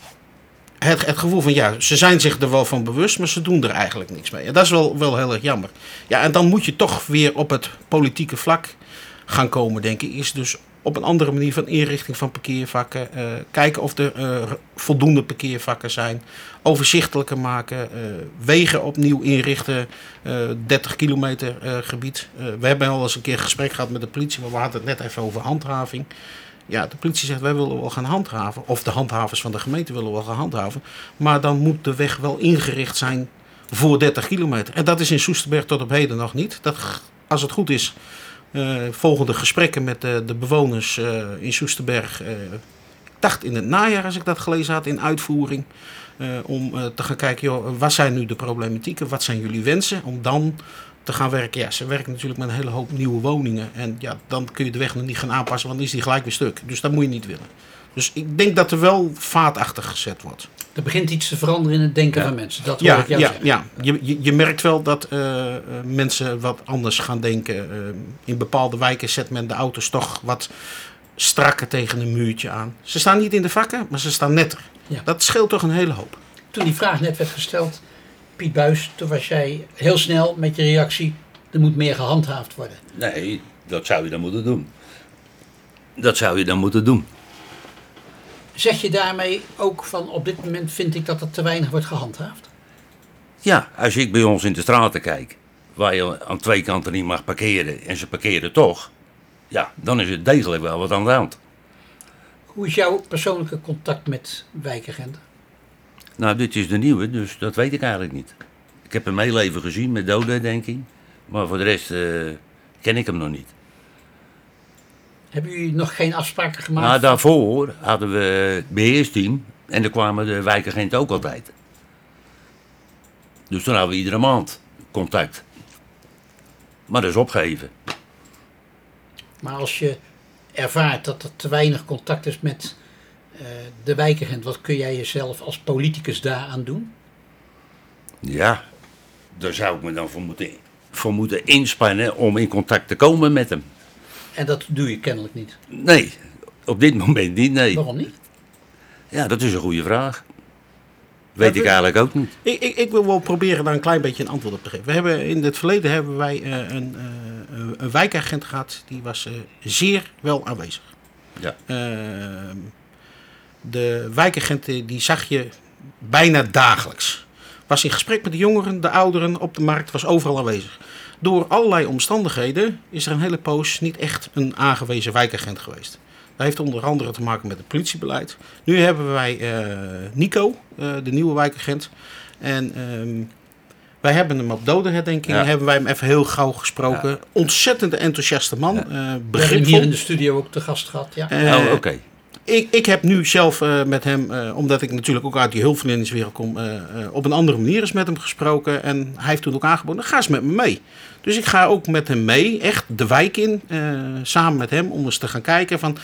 het, het gevoel van ja, ze zijn zich er wel van bewust, maar ze doen er eigenlijk niks mee. En dat is wel, wel heel erg jammer. Ja, en dan moet je toch weer op het politieke vlak gaan komen, denk ik. Is dus op een andere manier van inrichting van parkeervakken. eh, kijken of er eh, voldoende parkeervakken zijn. Overzichtelijker maken. eh, wegen opnieuw inrichten. eh 30 kilometer gebied. We hebben al eens een keer een gesprek gehad met de politie. Maar we hadden het net even over handhaving. Ja, de politie zegt wij willen wel gaan handhaven. Of de handhavers van de gemeente willen wel gaan handhaven. Maar dan moet de weg wel ingericht zijn voor 30 kilometer. En dat is in Soesterberg tot op heden nog niet. Dat, als het goed is, eh, volgende gesprekken met de, de bewoners eh, in Soesterberg. eh, ik dacht in het najaar, als ik dat gelezen had, in uitvoering. om te gaan kijken, joh, wat zijn nu de problematieken? Wat zijn jullie wensen? Om dan te gaan werken. Ja, ze werken natuurlijk met een hele hoop nieuwe woningen. En ja, dan kun je de weg nog niet gaan aanpassen, want dan is die gelijk weer stuk. Dus dat moet je niet willen. Dus ik denk dat er wel vaatachtig gezet wordt. Er begint iets te veranderen in het denken van mensen. Dat hoor Ja, ik jou ja, zeggen. ja. Je, je, je merkt wel dat eh, mensen wat anders gaan denken. Eh, in bepaalde wijken zet men de auto's toch wat strakker tegen een muurtje aan. Ze staan niet in de vakken, maar ze staan netter. Ja. Dat scheelt toch een hele hoop. Toen die vraag net werd gesteld, Piet Buis, toen was jij heel snel met je reactie. Er moet meer gehandhaafd worden. Nee, dat zou je dan moeten doen. Dat zou je dan moeten doen. Zeg je daarmee ook van op dit moment vind ik dat er te weinig wordt gehandhaafd? Ja, als ik bij ons in de straten kijk, waar je aan twee kanten niet mag parkeren en ze parkeren toch, ja, dan is het degelijk wel wat aan de hand. Hoe is jouw persoonlijke contact met wijkagenten? Nou, dit is de nieuwe, dus dat weet ik eigenlijk niet. Ik heb hem heel even gezien met dodenherdenking, maar voor de rest eh, ken ik hem nog niet. Hebben jullie nog geen afspraken gemaakt? Nou, daarvoor hadden we het beheersteam en dan kwamen de wijkagenten ook altijd. Dus toen hadden we iedere maand contact. Maar dat is opgegeven. Maar als je ervaart dat er te weinig contact is met de wijkagent, wat kun jij jezelf als politicus daaraan doen? Ja, daar zou ik me dan voor moeten, voor moeten inspannen om in contact te komen met hem. En dat doe je kennelijk niet. Nee, op dit moment niet, nee. Waarom niet? Ja, dat is een goede vraag. Weet Ja, ik eigenlijk ook niet. Ik, ik, ik wil wel proberen daar een klein beetje een antwoord op te geven. We hebben, in het verleden hebben wij eh, een, eh, een wijkagent gehad. Die was eh, zeer wel aanwezig. Ja. De wijkagent eh, die zag je bijna dagelijks. Was in gesprek met de jongeren, de ouderen op de markt, was overal aanwezig. Door allerlei omstandigheden is er een hele poos niet echt een aangewezen wijkagent geweest. Dat heeft onder andere te maken met het politiebeleid. Nu hebben wij eh, Nico, eh, de nieuwe wijkagent. En ehm, wij hebben hem op dodenherdenking, Ja. hebben wij hem even heel gauw gesproken. Ontzettend enthousiaste man, hem begripvol. hier in de studio ook te gast gehad. Ja. Oh, oké. Ik, ik heb nu zelf eh, met hem, eh, omdat ik natuurlijk ook uit die hulpverleningswereld kom, eh, op een andere manier eens met hem gesproken. En hij heeft toen ook aangeboden, ga eens met me mee. Dus ik ga ook met hem mee, echt de wijk in, samen met hem, om eens te gaan kijken van,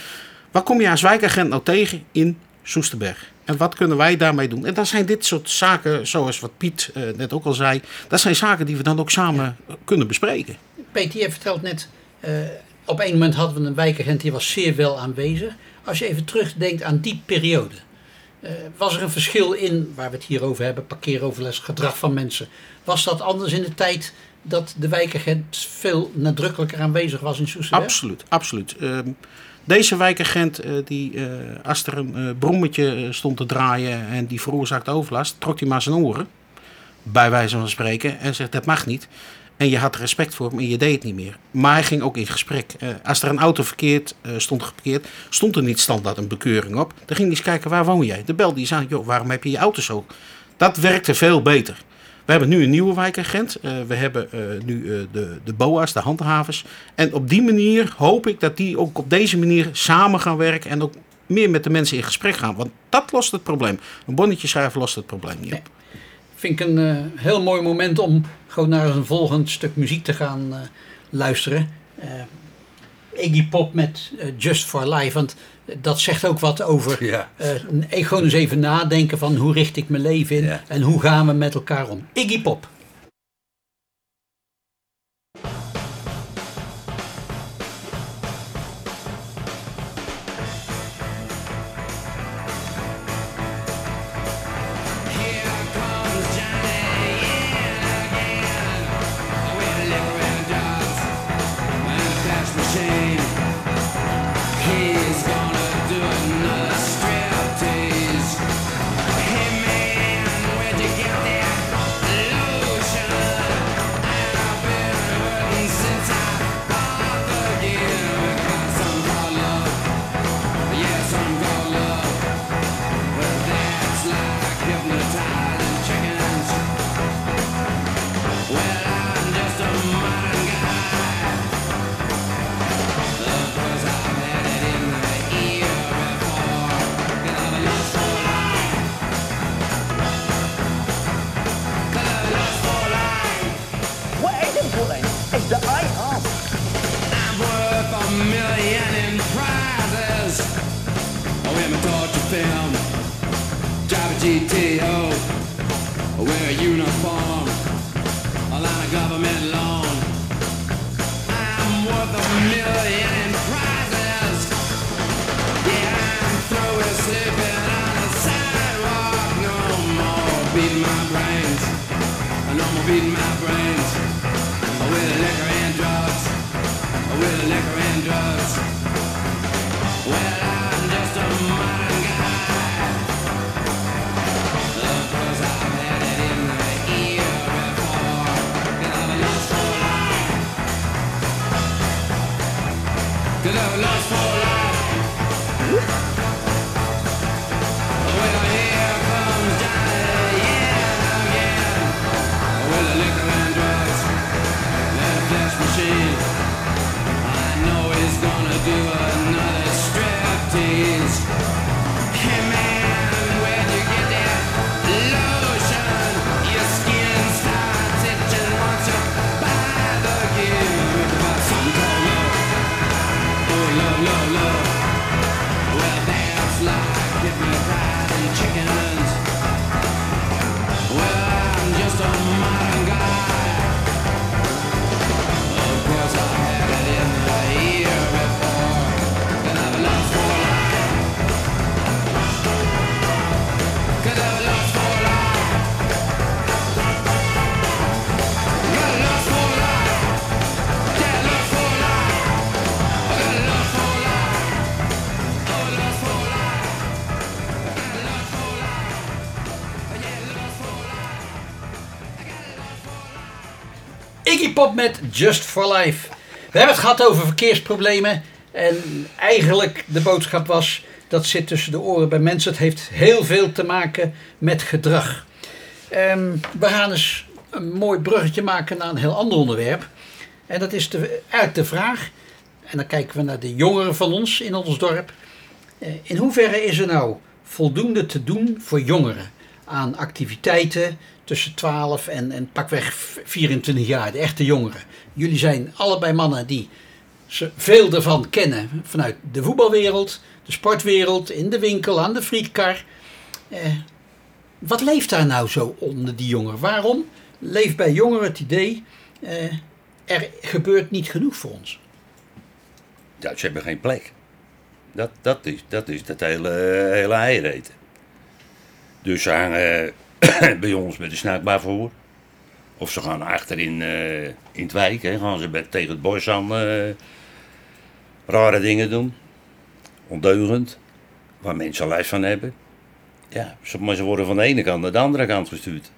waar kom je als wijkagent nou tegen in Soesterberg? En wat kunnen wij daarmee doen? En dan zijn dit soort zaken, zoals wat Piet net ook al zei, dat zijn zaken die we dan ook samen kunnen bespreken. Peter, je vertelt net, op een moment hadden we een wijkagent die was zeer wel aanwezig. Als je even terugdenkt aan die periode. eh, was er een verschil in, waar we het hier over hebben, parkeeroverlast, gedrag van mensen. Was dat anders in de tijd dat de wijkagent veel nadrukkelijker aanwezig was in Soesterberg? Absoluut, absoluut. Ehm, deze wijkagent, eh, die, eh, als er een brommetje stond te draaien en die veroorzaakte overlast, trok hij maar zijn oren, bij wijze van spreken, en zegt dat mag niet. En je had respect voor hem en je deed het niet meer. Maar hij ging ook in gesprek. Eh, als er een auto verkeerd eh, stond geparkeerd, stond er niet standaard een bekeuring op. Dan ging hij eens kijken, waar woon jij? De belde die zei, joh, waarom heb je je auto zo? Dat werkte veel beter. We hebben nu een nieuwe wijkagent. Eh, we hebben nu de, de BOA's, de handhavers. En op die manier hoop ik dat die ook op deze manier samen gaan werken. En ook meer met de mensen in gesprek gaan. Want dat lost het probleem. Een bonnetje schrijven lost het probleem niet op. Vind ik een eh, heel mooi moment om gewoon naar een volgend stuk muziek te gaan eh, luisteren. Eh, Iggy Pop met Just for Life. Want dat zegt ook wat over Ja. gewoon eens even nadenken van hoe richt ik mijn leven in Ja. en hoe gaan we met elkaar om. Iggy Pop. do another striptease. Met Just for Life. We hebben het gehad over verkeersproblemen. En eigenlijk de boodschap was, dat zit tussen de oren bij mensen. Het heeft heel veel te maken met gedrag. Ehm, we gaan eens een mooi bruggetje maken naar een heel ander onderwerp. En dat is de, eigenlijk de vraag, en dan kijken we naar de jongeren van ons in ons dorp. Eh, In hoeverre is er nou voldoende te doen voor jongeren aan activiteiten tussen 12 en, en pakweg 24 jaar, de echte jongeren? Jullie zijn allebei mannen die ze veel ervan kennen vanuit de voetbalwereld, de sportwereld, in de winkel, aan de frietkar. Eh, wat leeft daar nou zo onder die jongeren? Waarom leeft bij jongeren het idee, eh, er gebeurt niet genoeg voor ons? Ja, ze hebben geen plek. Dat, dat is dat is dat hele, hele. Dus ze bij ons met de snaakbaar voor. Of ze gaan achterin eh in het wijk, hè, gaan ze tegen het bos aan eh, rare dingen doen. Ondeugend. Waar mensen lijst van hebben. Ja, maar ze worden van de ene kant naar de andere kant gestuurd.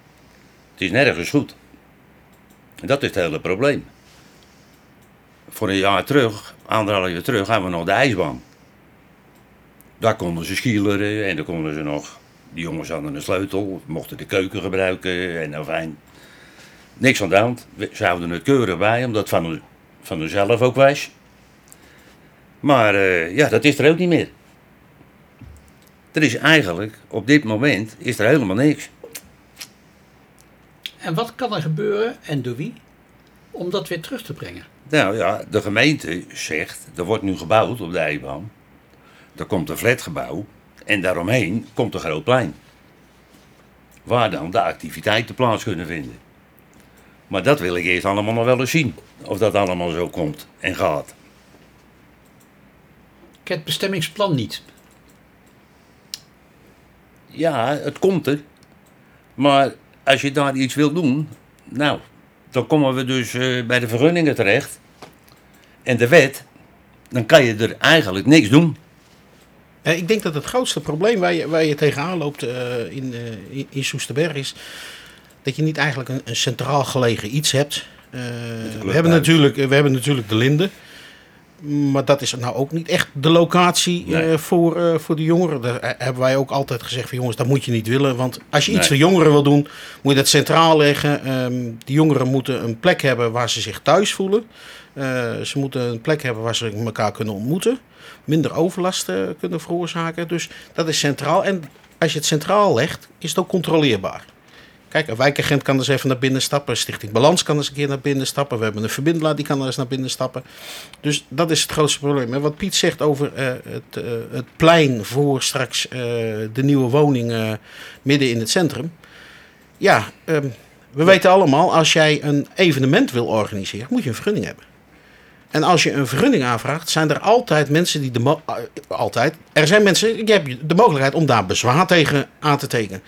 Het is nergens goed. En dat is het hele probleem. Voor een jaar terug, anderhalf jaar terug, hadden we nog de ijsbaan. Daar konden ze skileren en dan konden ze nog. Die jongens hadden een sleutel, mochten de keuken gebruiken en nou fijn. Niks aan de hand. We- Ze houden het keurig bij, omdat van, van hunzelf ook was. Maar eh, ja, dat is er ook niet meer. Er is eigenlijk, op dit moment, is er helemaal niks. En wat kan er gebeuren en door wie om dat weer terug te brengen? Nou ja, de gemeente zegt, er wordt nu gebouwd op de Eibaan. Er komt een flatgebouw en daaromheen komt een groot plein. Waar dan de activiteiten plaats kunnen vinden. Maar dat wil ik eerst allemaal nog wel eens zien. Of dat allemaal zo komt en gaat. Ik heb het bestemmingsplan niet. Ja, het komt er. Maar als je daar iets wil doen, nou, dan komen we dus eh, bij de vergunningen terecht. En de wet, dan kan je er eigenlijk niks doen. Eh, Ik denk dat het grootste probleem waar je, waar je tegenaan loopt eh, in, eh, in- in Soesterberg is dat je niet eigenlijk een, een centraal gelegen iets hebt. We, hebben natuurlijk, we hebben natuurlijk de Linde. Maar dat is nou ook niet echt de locatie voor, voor de jongeren. Daar hebben wij ook altijd gezegd van jongens, dat moet je niet willen. Want als je iets voor jongeren wil doen, moet je dat centraal leggen. Ehm de jongeren moeten een plek hebben waar ze zich thuis voelen. Eh, ze moeten een plek hebben waar ze elkaar kunnen ontmoeten. Minder overlast kunnen veroorzaken. Dus dat is centraal. En als je het centraal legt, is het ook controleerbaar. Kijk, een wijkagent kan dus even naar binnen stappen. Stichting Balans kan eens een keer naar binnen stappen. We hebben een verbindelaar die kan er eens naar binnen stappen. Dus dat is het grootste probleem. En wat Piet zegt over eh, het, eh, het plein voor straks de nieuwe woning midden in het centrum. Ja, ehm, we weten allemaal, als jij een evenement wil organiseren, moet je een vergunning hebben. En als je een vergunning aanvraagt, zijn er altijd mensen die de eh, altijd. Er zijn mensen, je hebt de mogelijkheid om daar bezwaar tegen aan te tekenen.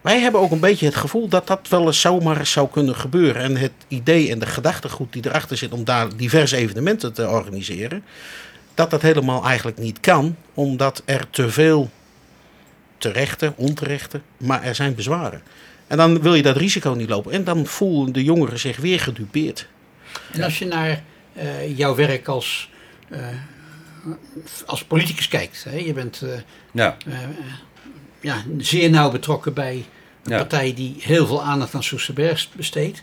Wij hebben ook een beetje het gevoel dat dat wel eens zomaar zou kunnen gebeuren. En het idee en de gedachtegoed die erachter zit om daar diverse evenementen te organiseren, dat dat helemaal eigenlijk niet kan, omdat er te veel terechte, onterechte, maar er zijn bezwaren. En dan wil je dat risico niet lopen. En dan voelen de jongeren zich weer gedupeerd. En als je naar eh, jouw werk als, eh, als politicus kijkt, hè? je bent eh, Ja. ja, zeer nauw betrokken bij een Ja. partij die heel veel aandacht aan Soesterberg besteedt.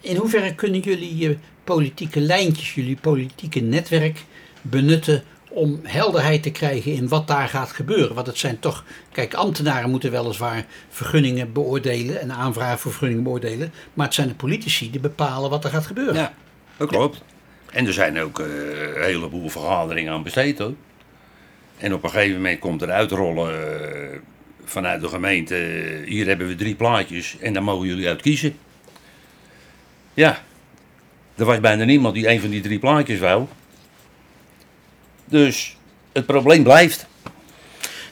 In hoeverre kunnen jullie je politieke lijntjes, jullie politieke netwerk benutten om helderheid te krijgen in wat daar gaat gebeuren? Want het zijn toch, kijk, ambtenaren moeten weliswaar vergunningen beoordelen en aanvragen voor vergunningen beoordelen, maar het zijn de politici die bepalen wat er gaat gebeuren. Ja, dat klopt. En er zijn ook eh, een heleboel vergaderingen aan besteed hoor. En op een gegeven moment komt er uitrollen eh, vanuit de gemeente. eh, hier hebben we drie plaatjes en daar mogen jullie uit kiezen. Ja, er was bijna niemand die een van die drie plaatjes wou. Dus het probleem blijft.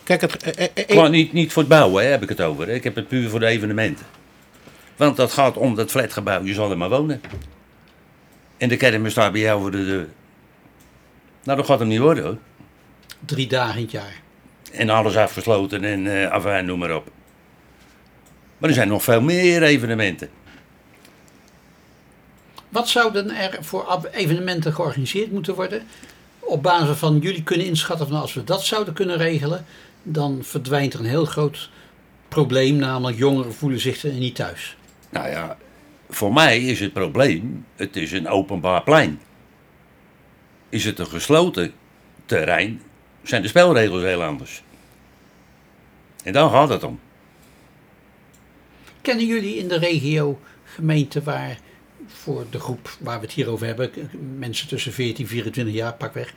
Kijk, het, eh, eh, eh, Maar niet, niet voor het bouwen hè, heb ik het over. hè. Ik heb het puur voor de evenementen. Want dat gaat om dat flatgebouw, je zal er maar wonen. En de kermis staat bij jou voor de deur. Nou, dat gaat hem niet worden hoor. Drie dagen in het jaar. En alles afgesloten en eh afijn, noem maar op. Maar er zijn nog veel meer evenementen. Wat zouden er voor evenementen georganiseerd moeten worden? Op basis van jullie kunnen inschatten van als we dat zouden kunnen regelen, dan verdwijnt er een heel groot probleem, namelijk jongeren voelen zich er niet thuis. Nou ja, voor mij is het probleem, het is een openbaar plein. Is het een gesloten terrein, zijn de spelregels heel anders. En daar gaat het om. Kennen jullie in de regio gemeenten waar voor de groep waar we het hier over hebben, mensen tussen 14 en 24 jaar pakweg,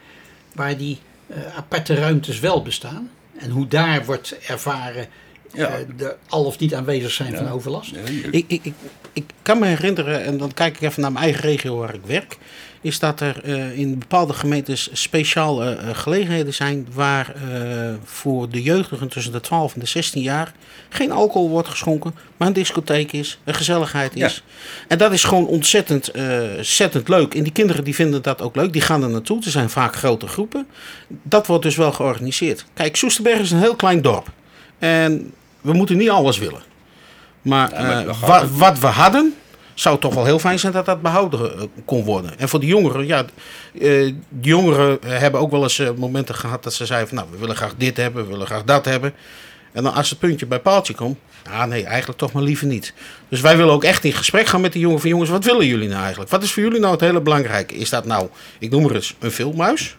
waar die eh, aparte ruimtes wel bestaan? En hoe daar wordt ervaren eh, de al of niet aanwezig zijn van overlast? Ik, ik, ik, ik kan me herinneren, en dan kijk ik even naar mijn eigen regio waar ik werk, is dat er eh, in bepaalde gemeentes speciaal eh, gelegenheden zijn waar eh, voor de jeugdigen tussen de 12 en de 16 jaar geen alcohol wordt geschonken, maar een discotheek is, een gezelligheid is. En dat is gewoon ontzettend, ontzettend leuk. En die kinderen die vinden dat ook leuk, die gaan er naartoe. Er zijn vaak grote groepen. Dat wordt dus wel georganiseerd. Kijk, Soesterberg is een heel klein dorp. En we moeten niet alles willen. Maar, Ja, maar eh, wa- wat we hadden, zou toch wel heel fijn zijn dat dat behouden eh, kon worden. En voor de jongeren, ja, eh, de jongeren hebben ook wel eens momenten gehad dat ze zeiden van, nou, we willen graag dit hebben, we willen graag dat hebben. En dan als het puntje bij paaltje komt, ah nee, eigenlijk toch maar liever niet. Dus wij willen ook echt in gesprek gaan met de jongeren van, jongens, wat willen jullie nou eigenlijk? Wat is voor jullie nou het hele belangrijke? Is dat nou, ik noem maar eens, een filmhuis?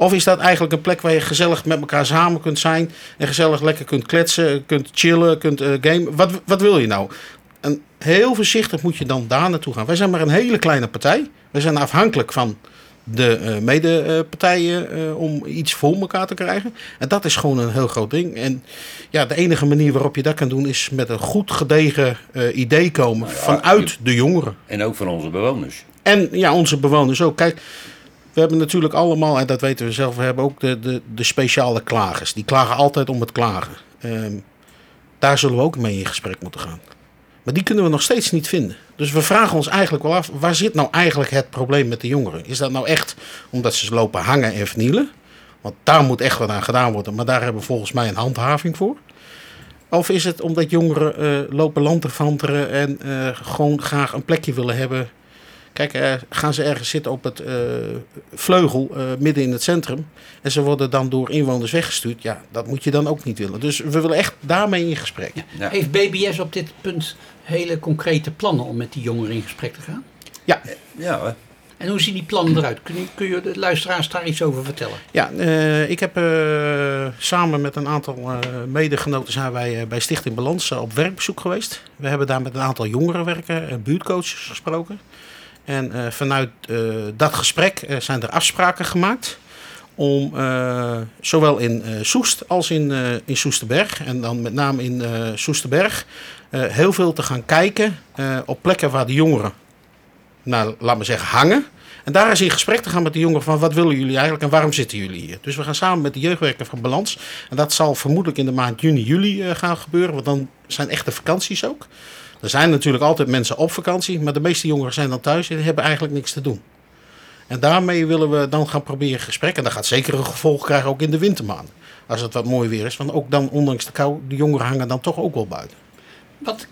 Of is dat eigenlijk een plek waar je gezellig met elkaar samen kunt zijn en gezellig lekker kunt kletsen, kunt chillen, kunt eh gamen? Wat, wat wil je nou? En heel voorzichtig moet je dan daar naartoe gaan. Wij zijn maar een hele kleine partij. Wij zijn afhankelijk van de eh medepartijen eh, om iets voor elkaar te krijgen. En dat is gewoon een heel groot ding. En ja, de enige manier waarop je dat kan doen is met een goed gedegen idee komen vanuit de jongeren. En ook van onze bewoners. En ja, onze bewoners ook. Kijk, we hebben natuurlijk allemaal, en dat weten we zelf, we hebben ook de, de, de speciale klagers. Die klagen altijd om het klagen. Ehm, daar zullen we ook mee in gesprek moeten gaan. Maar die kunnen we nog steeds niet vinden. Dus we vragen ons eigenlijk wel af, waar zit nou eigenlijk het probleem met de jongeren? Is dat nou echt omdat ze lopen hangen en vernielen? Want daar moet echt wat aan gedaan worden, maar daar hebben we volgens mij een handhaving voor. Of is het omdat jongeren eh, lopen lanterfanteren en eh, gewoon graag een plekje willen hebben Kijk, eh, gaan ze ergens zitten op het eh, vleugel eh, midden in het centrum. En ze worden dan door inwoners weggestuurd. Ja, dat moet je dan ook niet willen. Dus we willen echt daarmee in gesprek. Heeft BBS op dit punt hele concrete plannen om met die jongeren in gesprek te gaan? Ja. Ja, En hoe zien die plannen eruit? Kun je, kun je de luisteraars daar iets over vertellen? Ja, eh, ik heb eh, samen met een aantal eh, medegenoten zijn wij eh, bij Stichting Balans op werkbezoek geweest. We hebben daar met een aantal jongeren werken, eh, buurtcoaches gesproken. En eh, vanuit eh, dat gesprek eh, zijn er afspraken gemaakt om zowel in Soest als in, in Soesterberg, en dan met name in Soesterberg, heel veel te gaan kijken op plekken waar de jongeren, nou, laat maar zeggen, hangen. En daar is in gesprek te gaan met de jongeren van wat willen jullie eigenlijk en waarom zitten jullie hier. Dus we gaan samen met de jeugdwerker van Balans. En dat zal vermoedelijk in de maand juni, juli gaan gebeuren, want dan zijn echte vakanties ook. Er zijn natuurlijk altijd mensen op vakantie, maar de meeste jongeren zijn dan thuis en hebben eigenlijk niks te doen. En daarmee willen we dan gaan proberen gesprek. En dat gaat zeker een gevolg krijgen ook in de wintermaanden. Als het wat mooi weer is. Want ook dan, ondanks de kou, de jongeren hangen dan toch ook wel buiten. Wat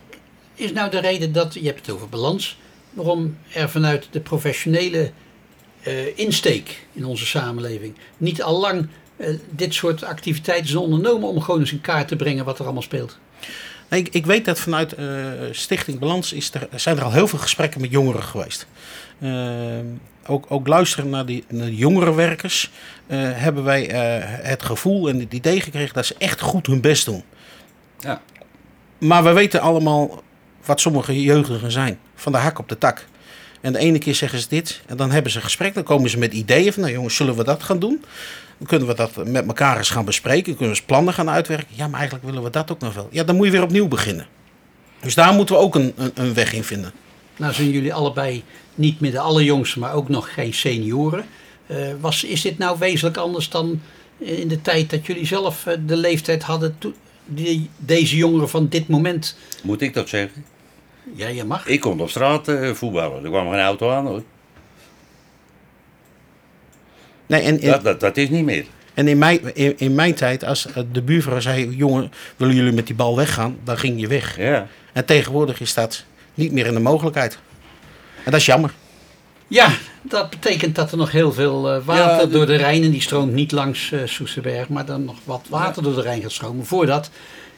is nou de reden dat, je hebt het over balans, waarom er vanuit de professionele eh, insteek in onze samenleving niet al lang eh, dit soort activiteiten zijn ondernomen om gewoon eens in kaart te brengen wat er allemaal speelt? Nee, ik, ik weet dat vanuit eh, Stichting Balans is er, zijn er al heel veel gesprekken met jongeren geweest. Eh, ook, ook luisteren naar die, naar die jongerenwerkers eh, hebben wij het gevoel en het idee gekregen dat ze echt goed hun best doen. Ja. Maar we weten allemaal wat sommige jeugdigen zijn. Van de hak op de tak. En de ene keer zeggen ze dit en dan hebben ze gesprek. Dan komen ze met ideeën van, nou jongens, zullen we dat gaan doen? Dan kunnen we dat met elkaar eens gaan bespreken. Kunnen we eens plannen gaan uitwerken. Ja, maar eigenlijk willen we dat ook nog wel. Ja, dan moet je weer opnieuw beginnen. Dus daar moeten we ook een, een, een weg in vinden. Nou zijn jullie allebei niet meer de allerjongste, maar ook nog geen senioren. Eh, was, is dit nou wezenlijk anders dan in de tijd dat jullie zelf eh, de leeftijd hadden die, deze jongeren van dit moment? Moet ik dat zeggen? Ja, je mag. Ik kon op straat eh, voetballen. Er kwam geen auto aan hoor. Nee, en, en, Dat, dat, dat is niet meer. en in, mijn, in, in mijn tijd, als eh, de buurvrouw zei... jongen, willen jullie met die bal weggaan? Dan ging je weg. Ja. En tegenwoordig is dat niet meer in de mogelijkheid. En dat is jammer. Ja, dat betekent dat er nog heel veel eh, water Ja, de- door de Rijn, en die stroomt niet langs eh Soesterberg, maar dan nog wat water door de Rijn gaat stromen voordat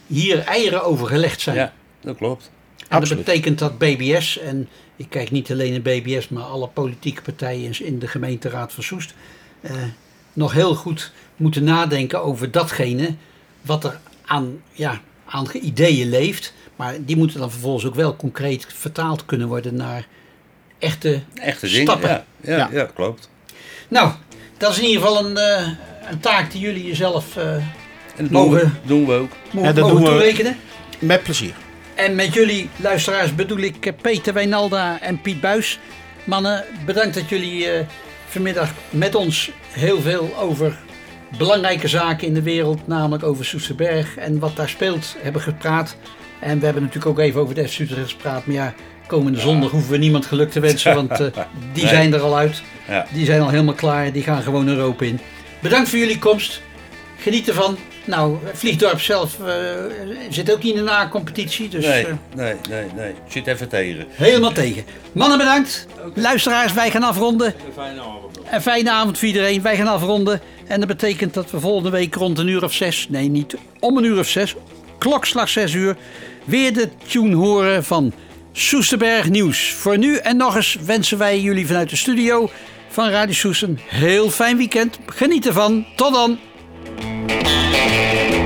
hier eieren over gelegd zijn. Ja, dat klopt. En dat betekent dat BBS, en ik kijk niet alleen naar BBS, maar alle politieke partijen in- de gemeenteraad van Soest, eh, nog heel goed moeten nadenken over datgene wat er aan, ja, aan ideeën leeft. Maar die moeten dan vervolgens ook wel concreet vertaald kunnen worden naar echte, Echte dingen. stappen. Ja, ja, Ja. ja. klopt. Nou, dat is in ieder geval een, eh, een taak die jullie jezelf eh, En dat Mogen- doen we, ook. mo- Ja, dat mogen doen we- toerekenen. Met plezier. En met jullie luisteraars bedoel ik eh, Peter Wijnalda en Piet Buis. Mannen, bedankt dat jullie eh, vanmiddag met ons heel veel over belangrijke zaken in de wereld, namelijk over Soesterberg en wat daar speelt, hebben gepraat. En we hebben natuurlijk ook even over de FC Utrecht gepraat. Maar ja, komende zondag hoeven we niemand geluk te wensen, want eh, die Nee. zijn er al uit. Ja. Die zijn al helemaal klaar, die gaan gewoon Europa in. Bedankt voor jullie komst. Geniet ervan. Nou, Vliegdorp zelf eh, zit ook niet in de na-competitie. Dus, nee, eh, nee, nee, nee. Zit even tegen. Helemaal tegen. Mannen bedankt. Luisteraars, wij gaan afronden. Een fijne avond. Een fijne avond voor iedereen. Wij gaan afronden. En dat betekent dat we volgende week rond een uur of zes, nee niet om een uur of zes, klokslag zes uur, weer de tune horen van Soesterberg Nieuws. Voor nu en nog eens wensen wij jullie vanuit de studio van Radio Soes een heel fijn weekend. Geniet ervan. Tot dan. Música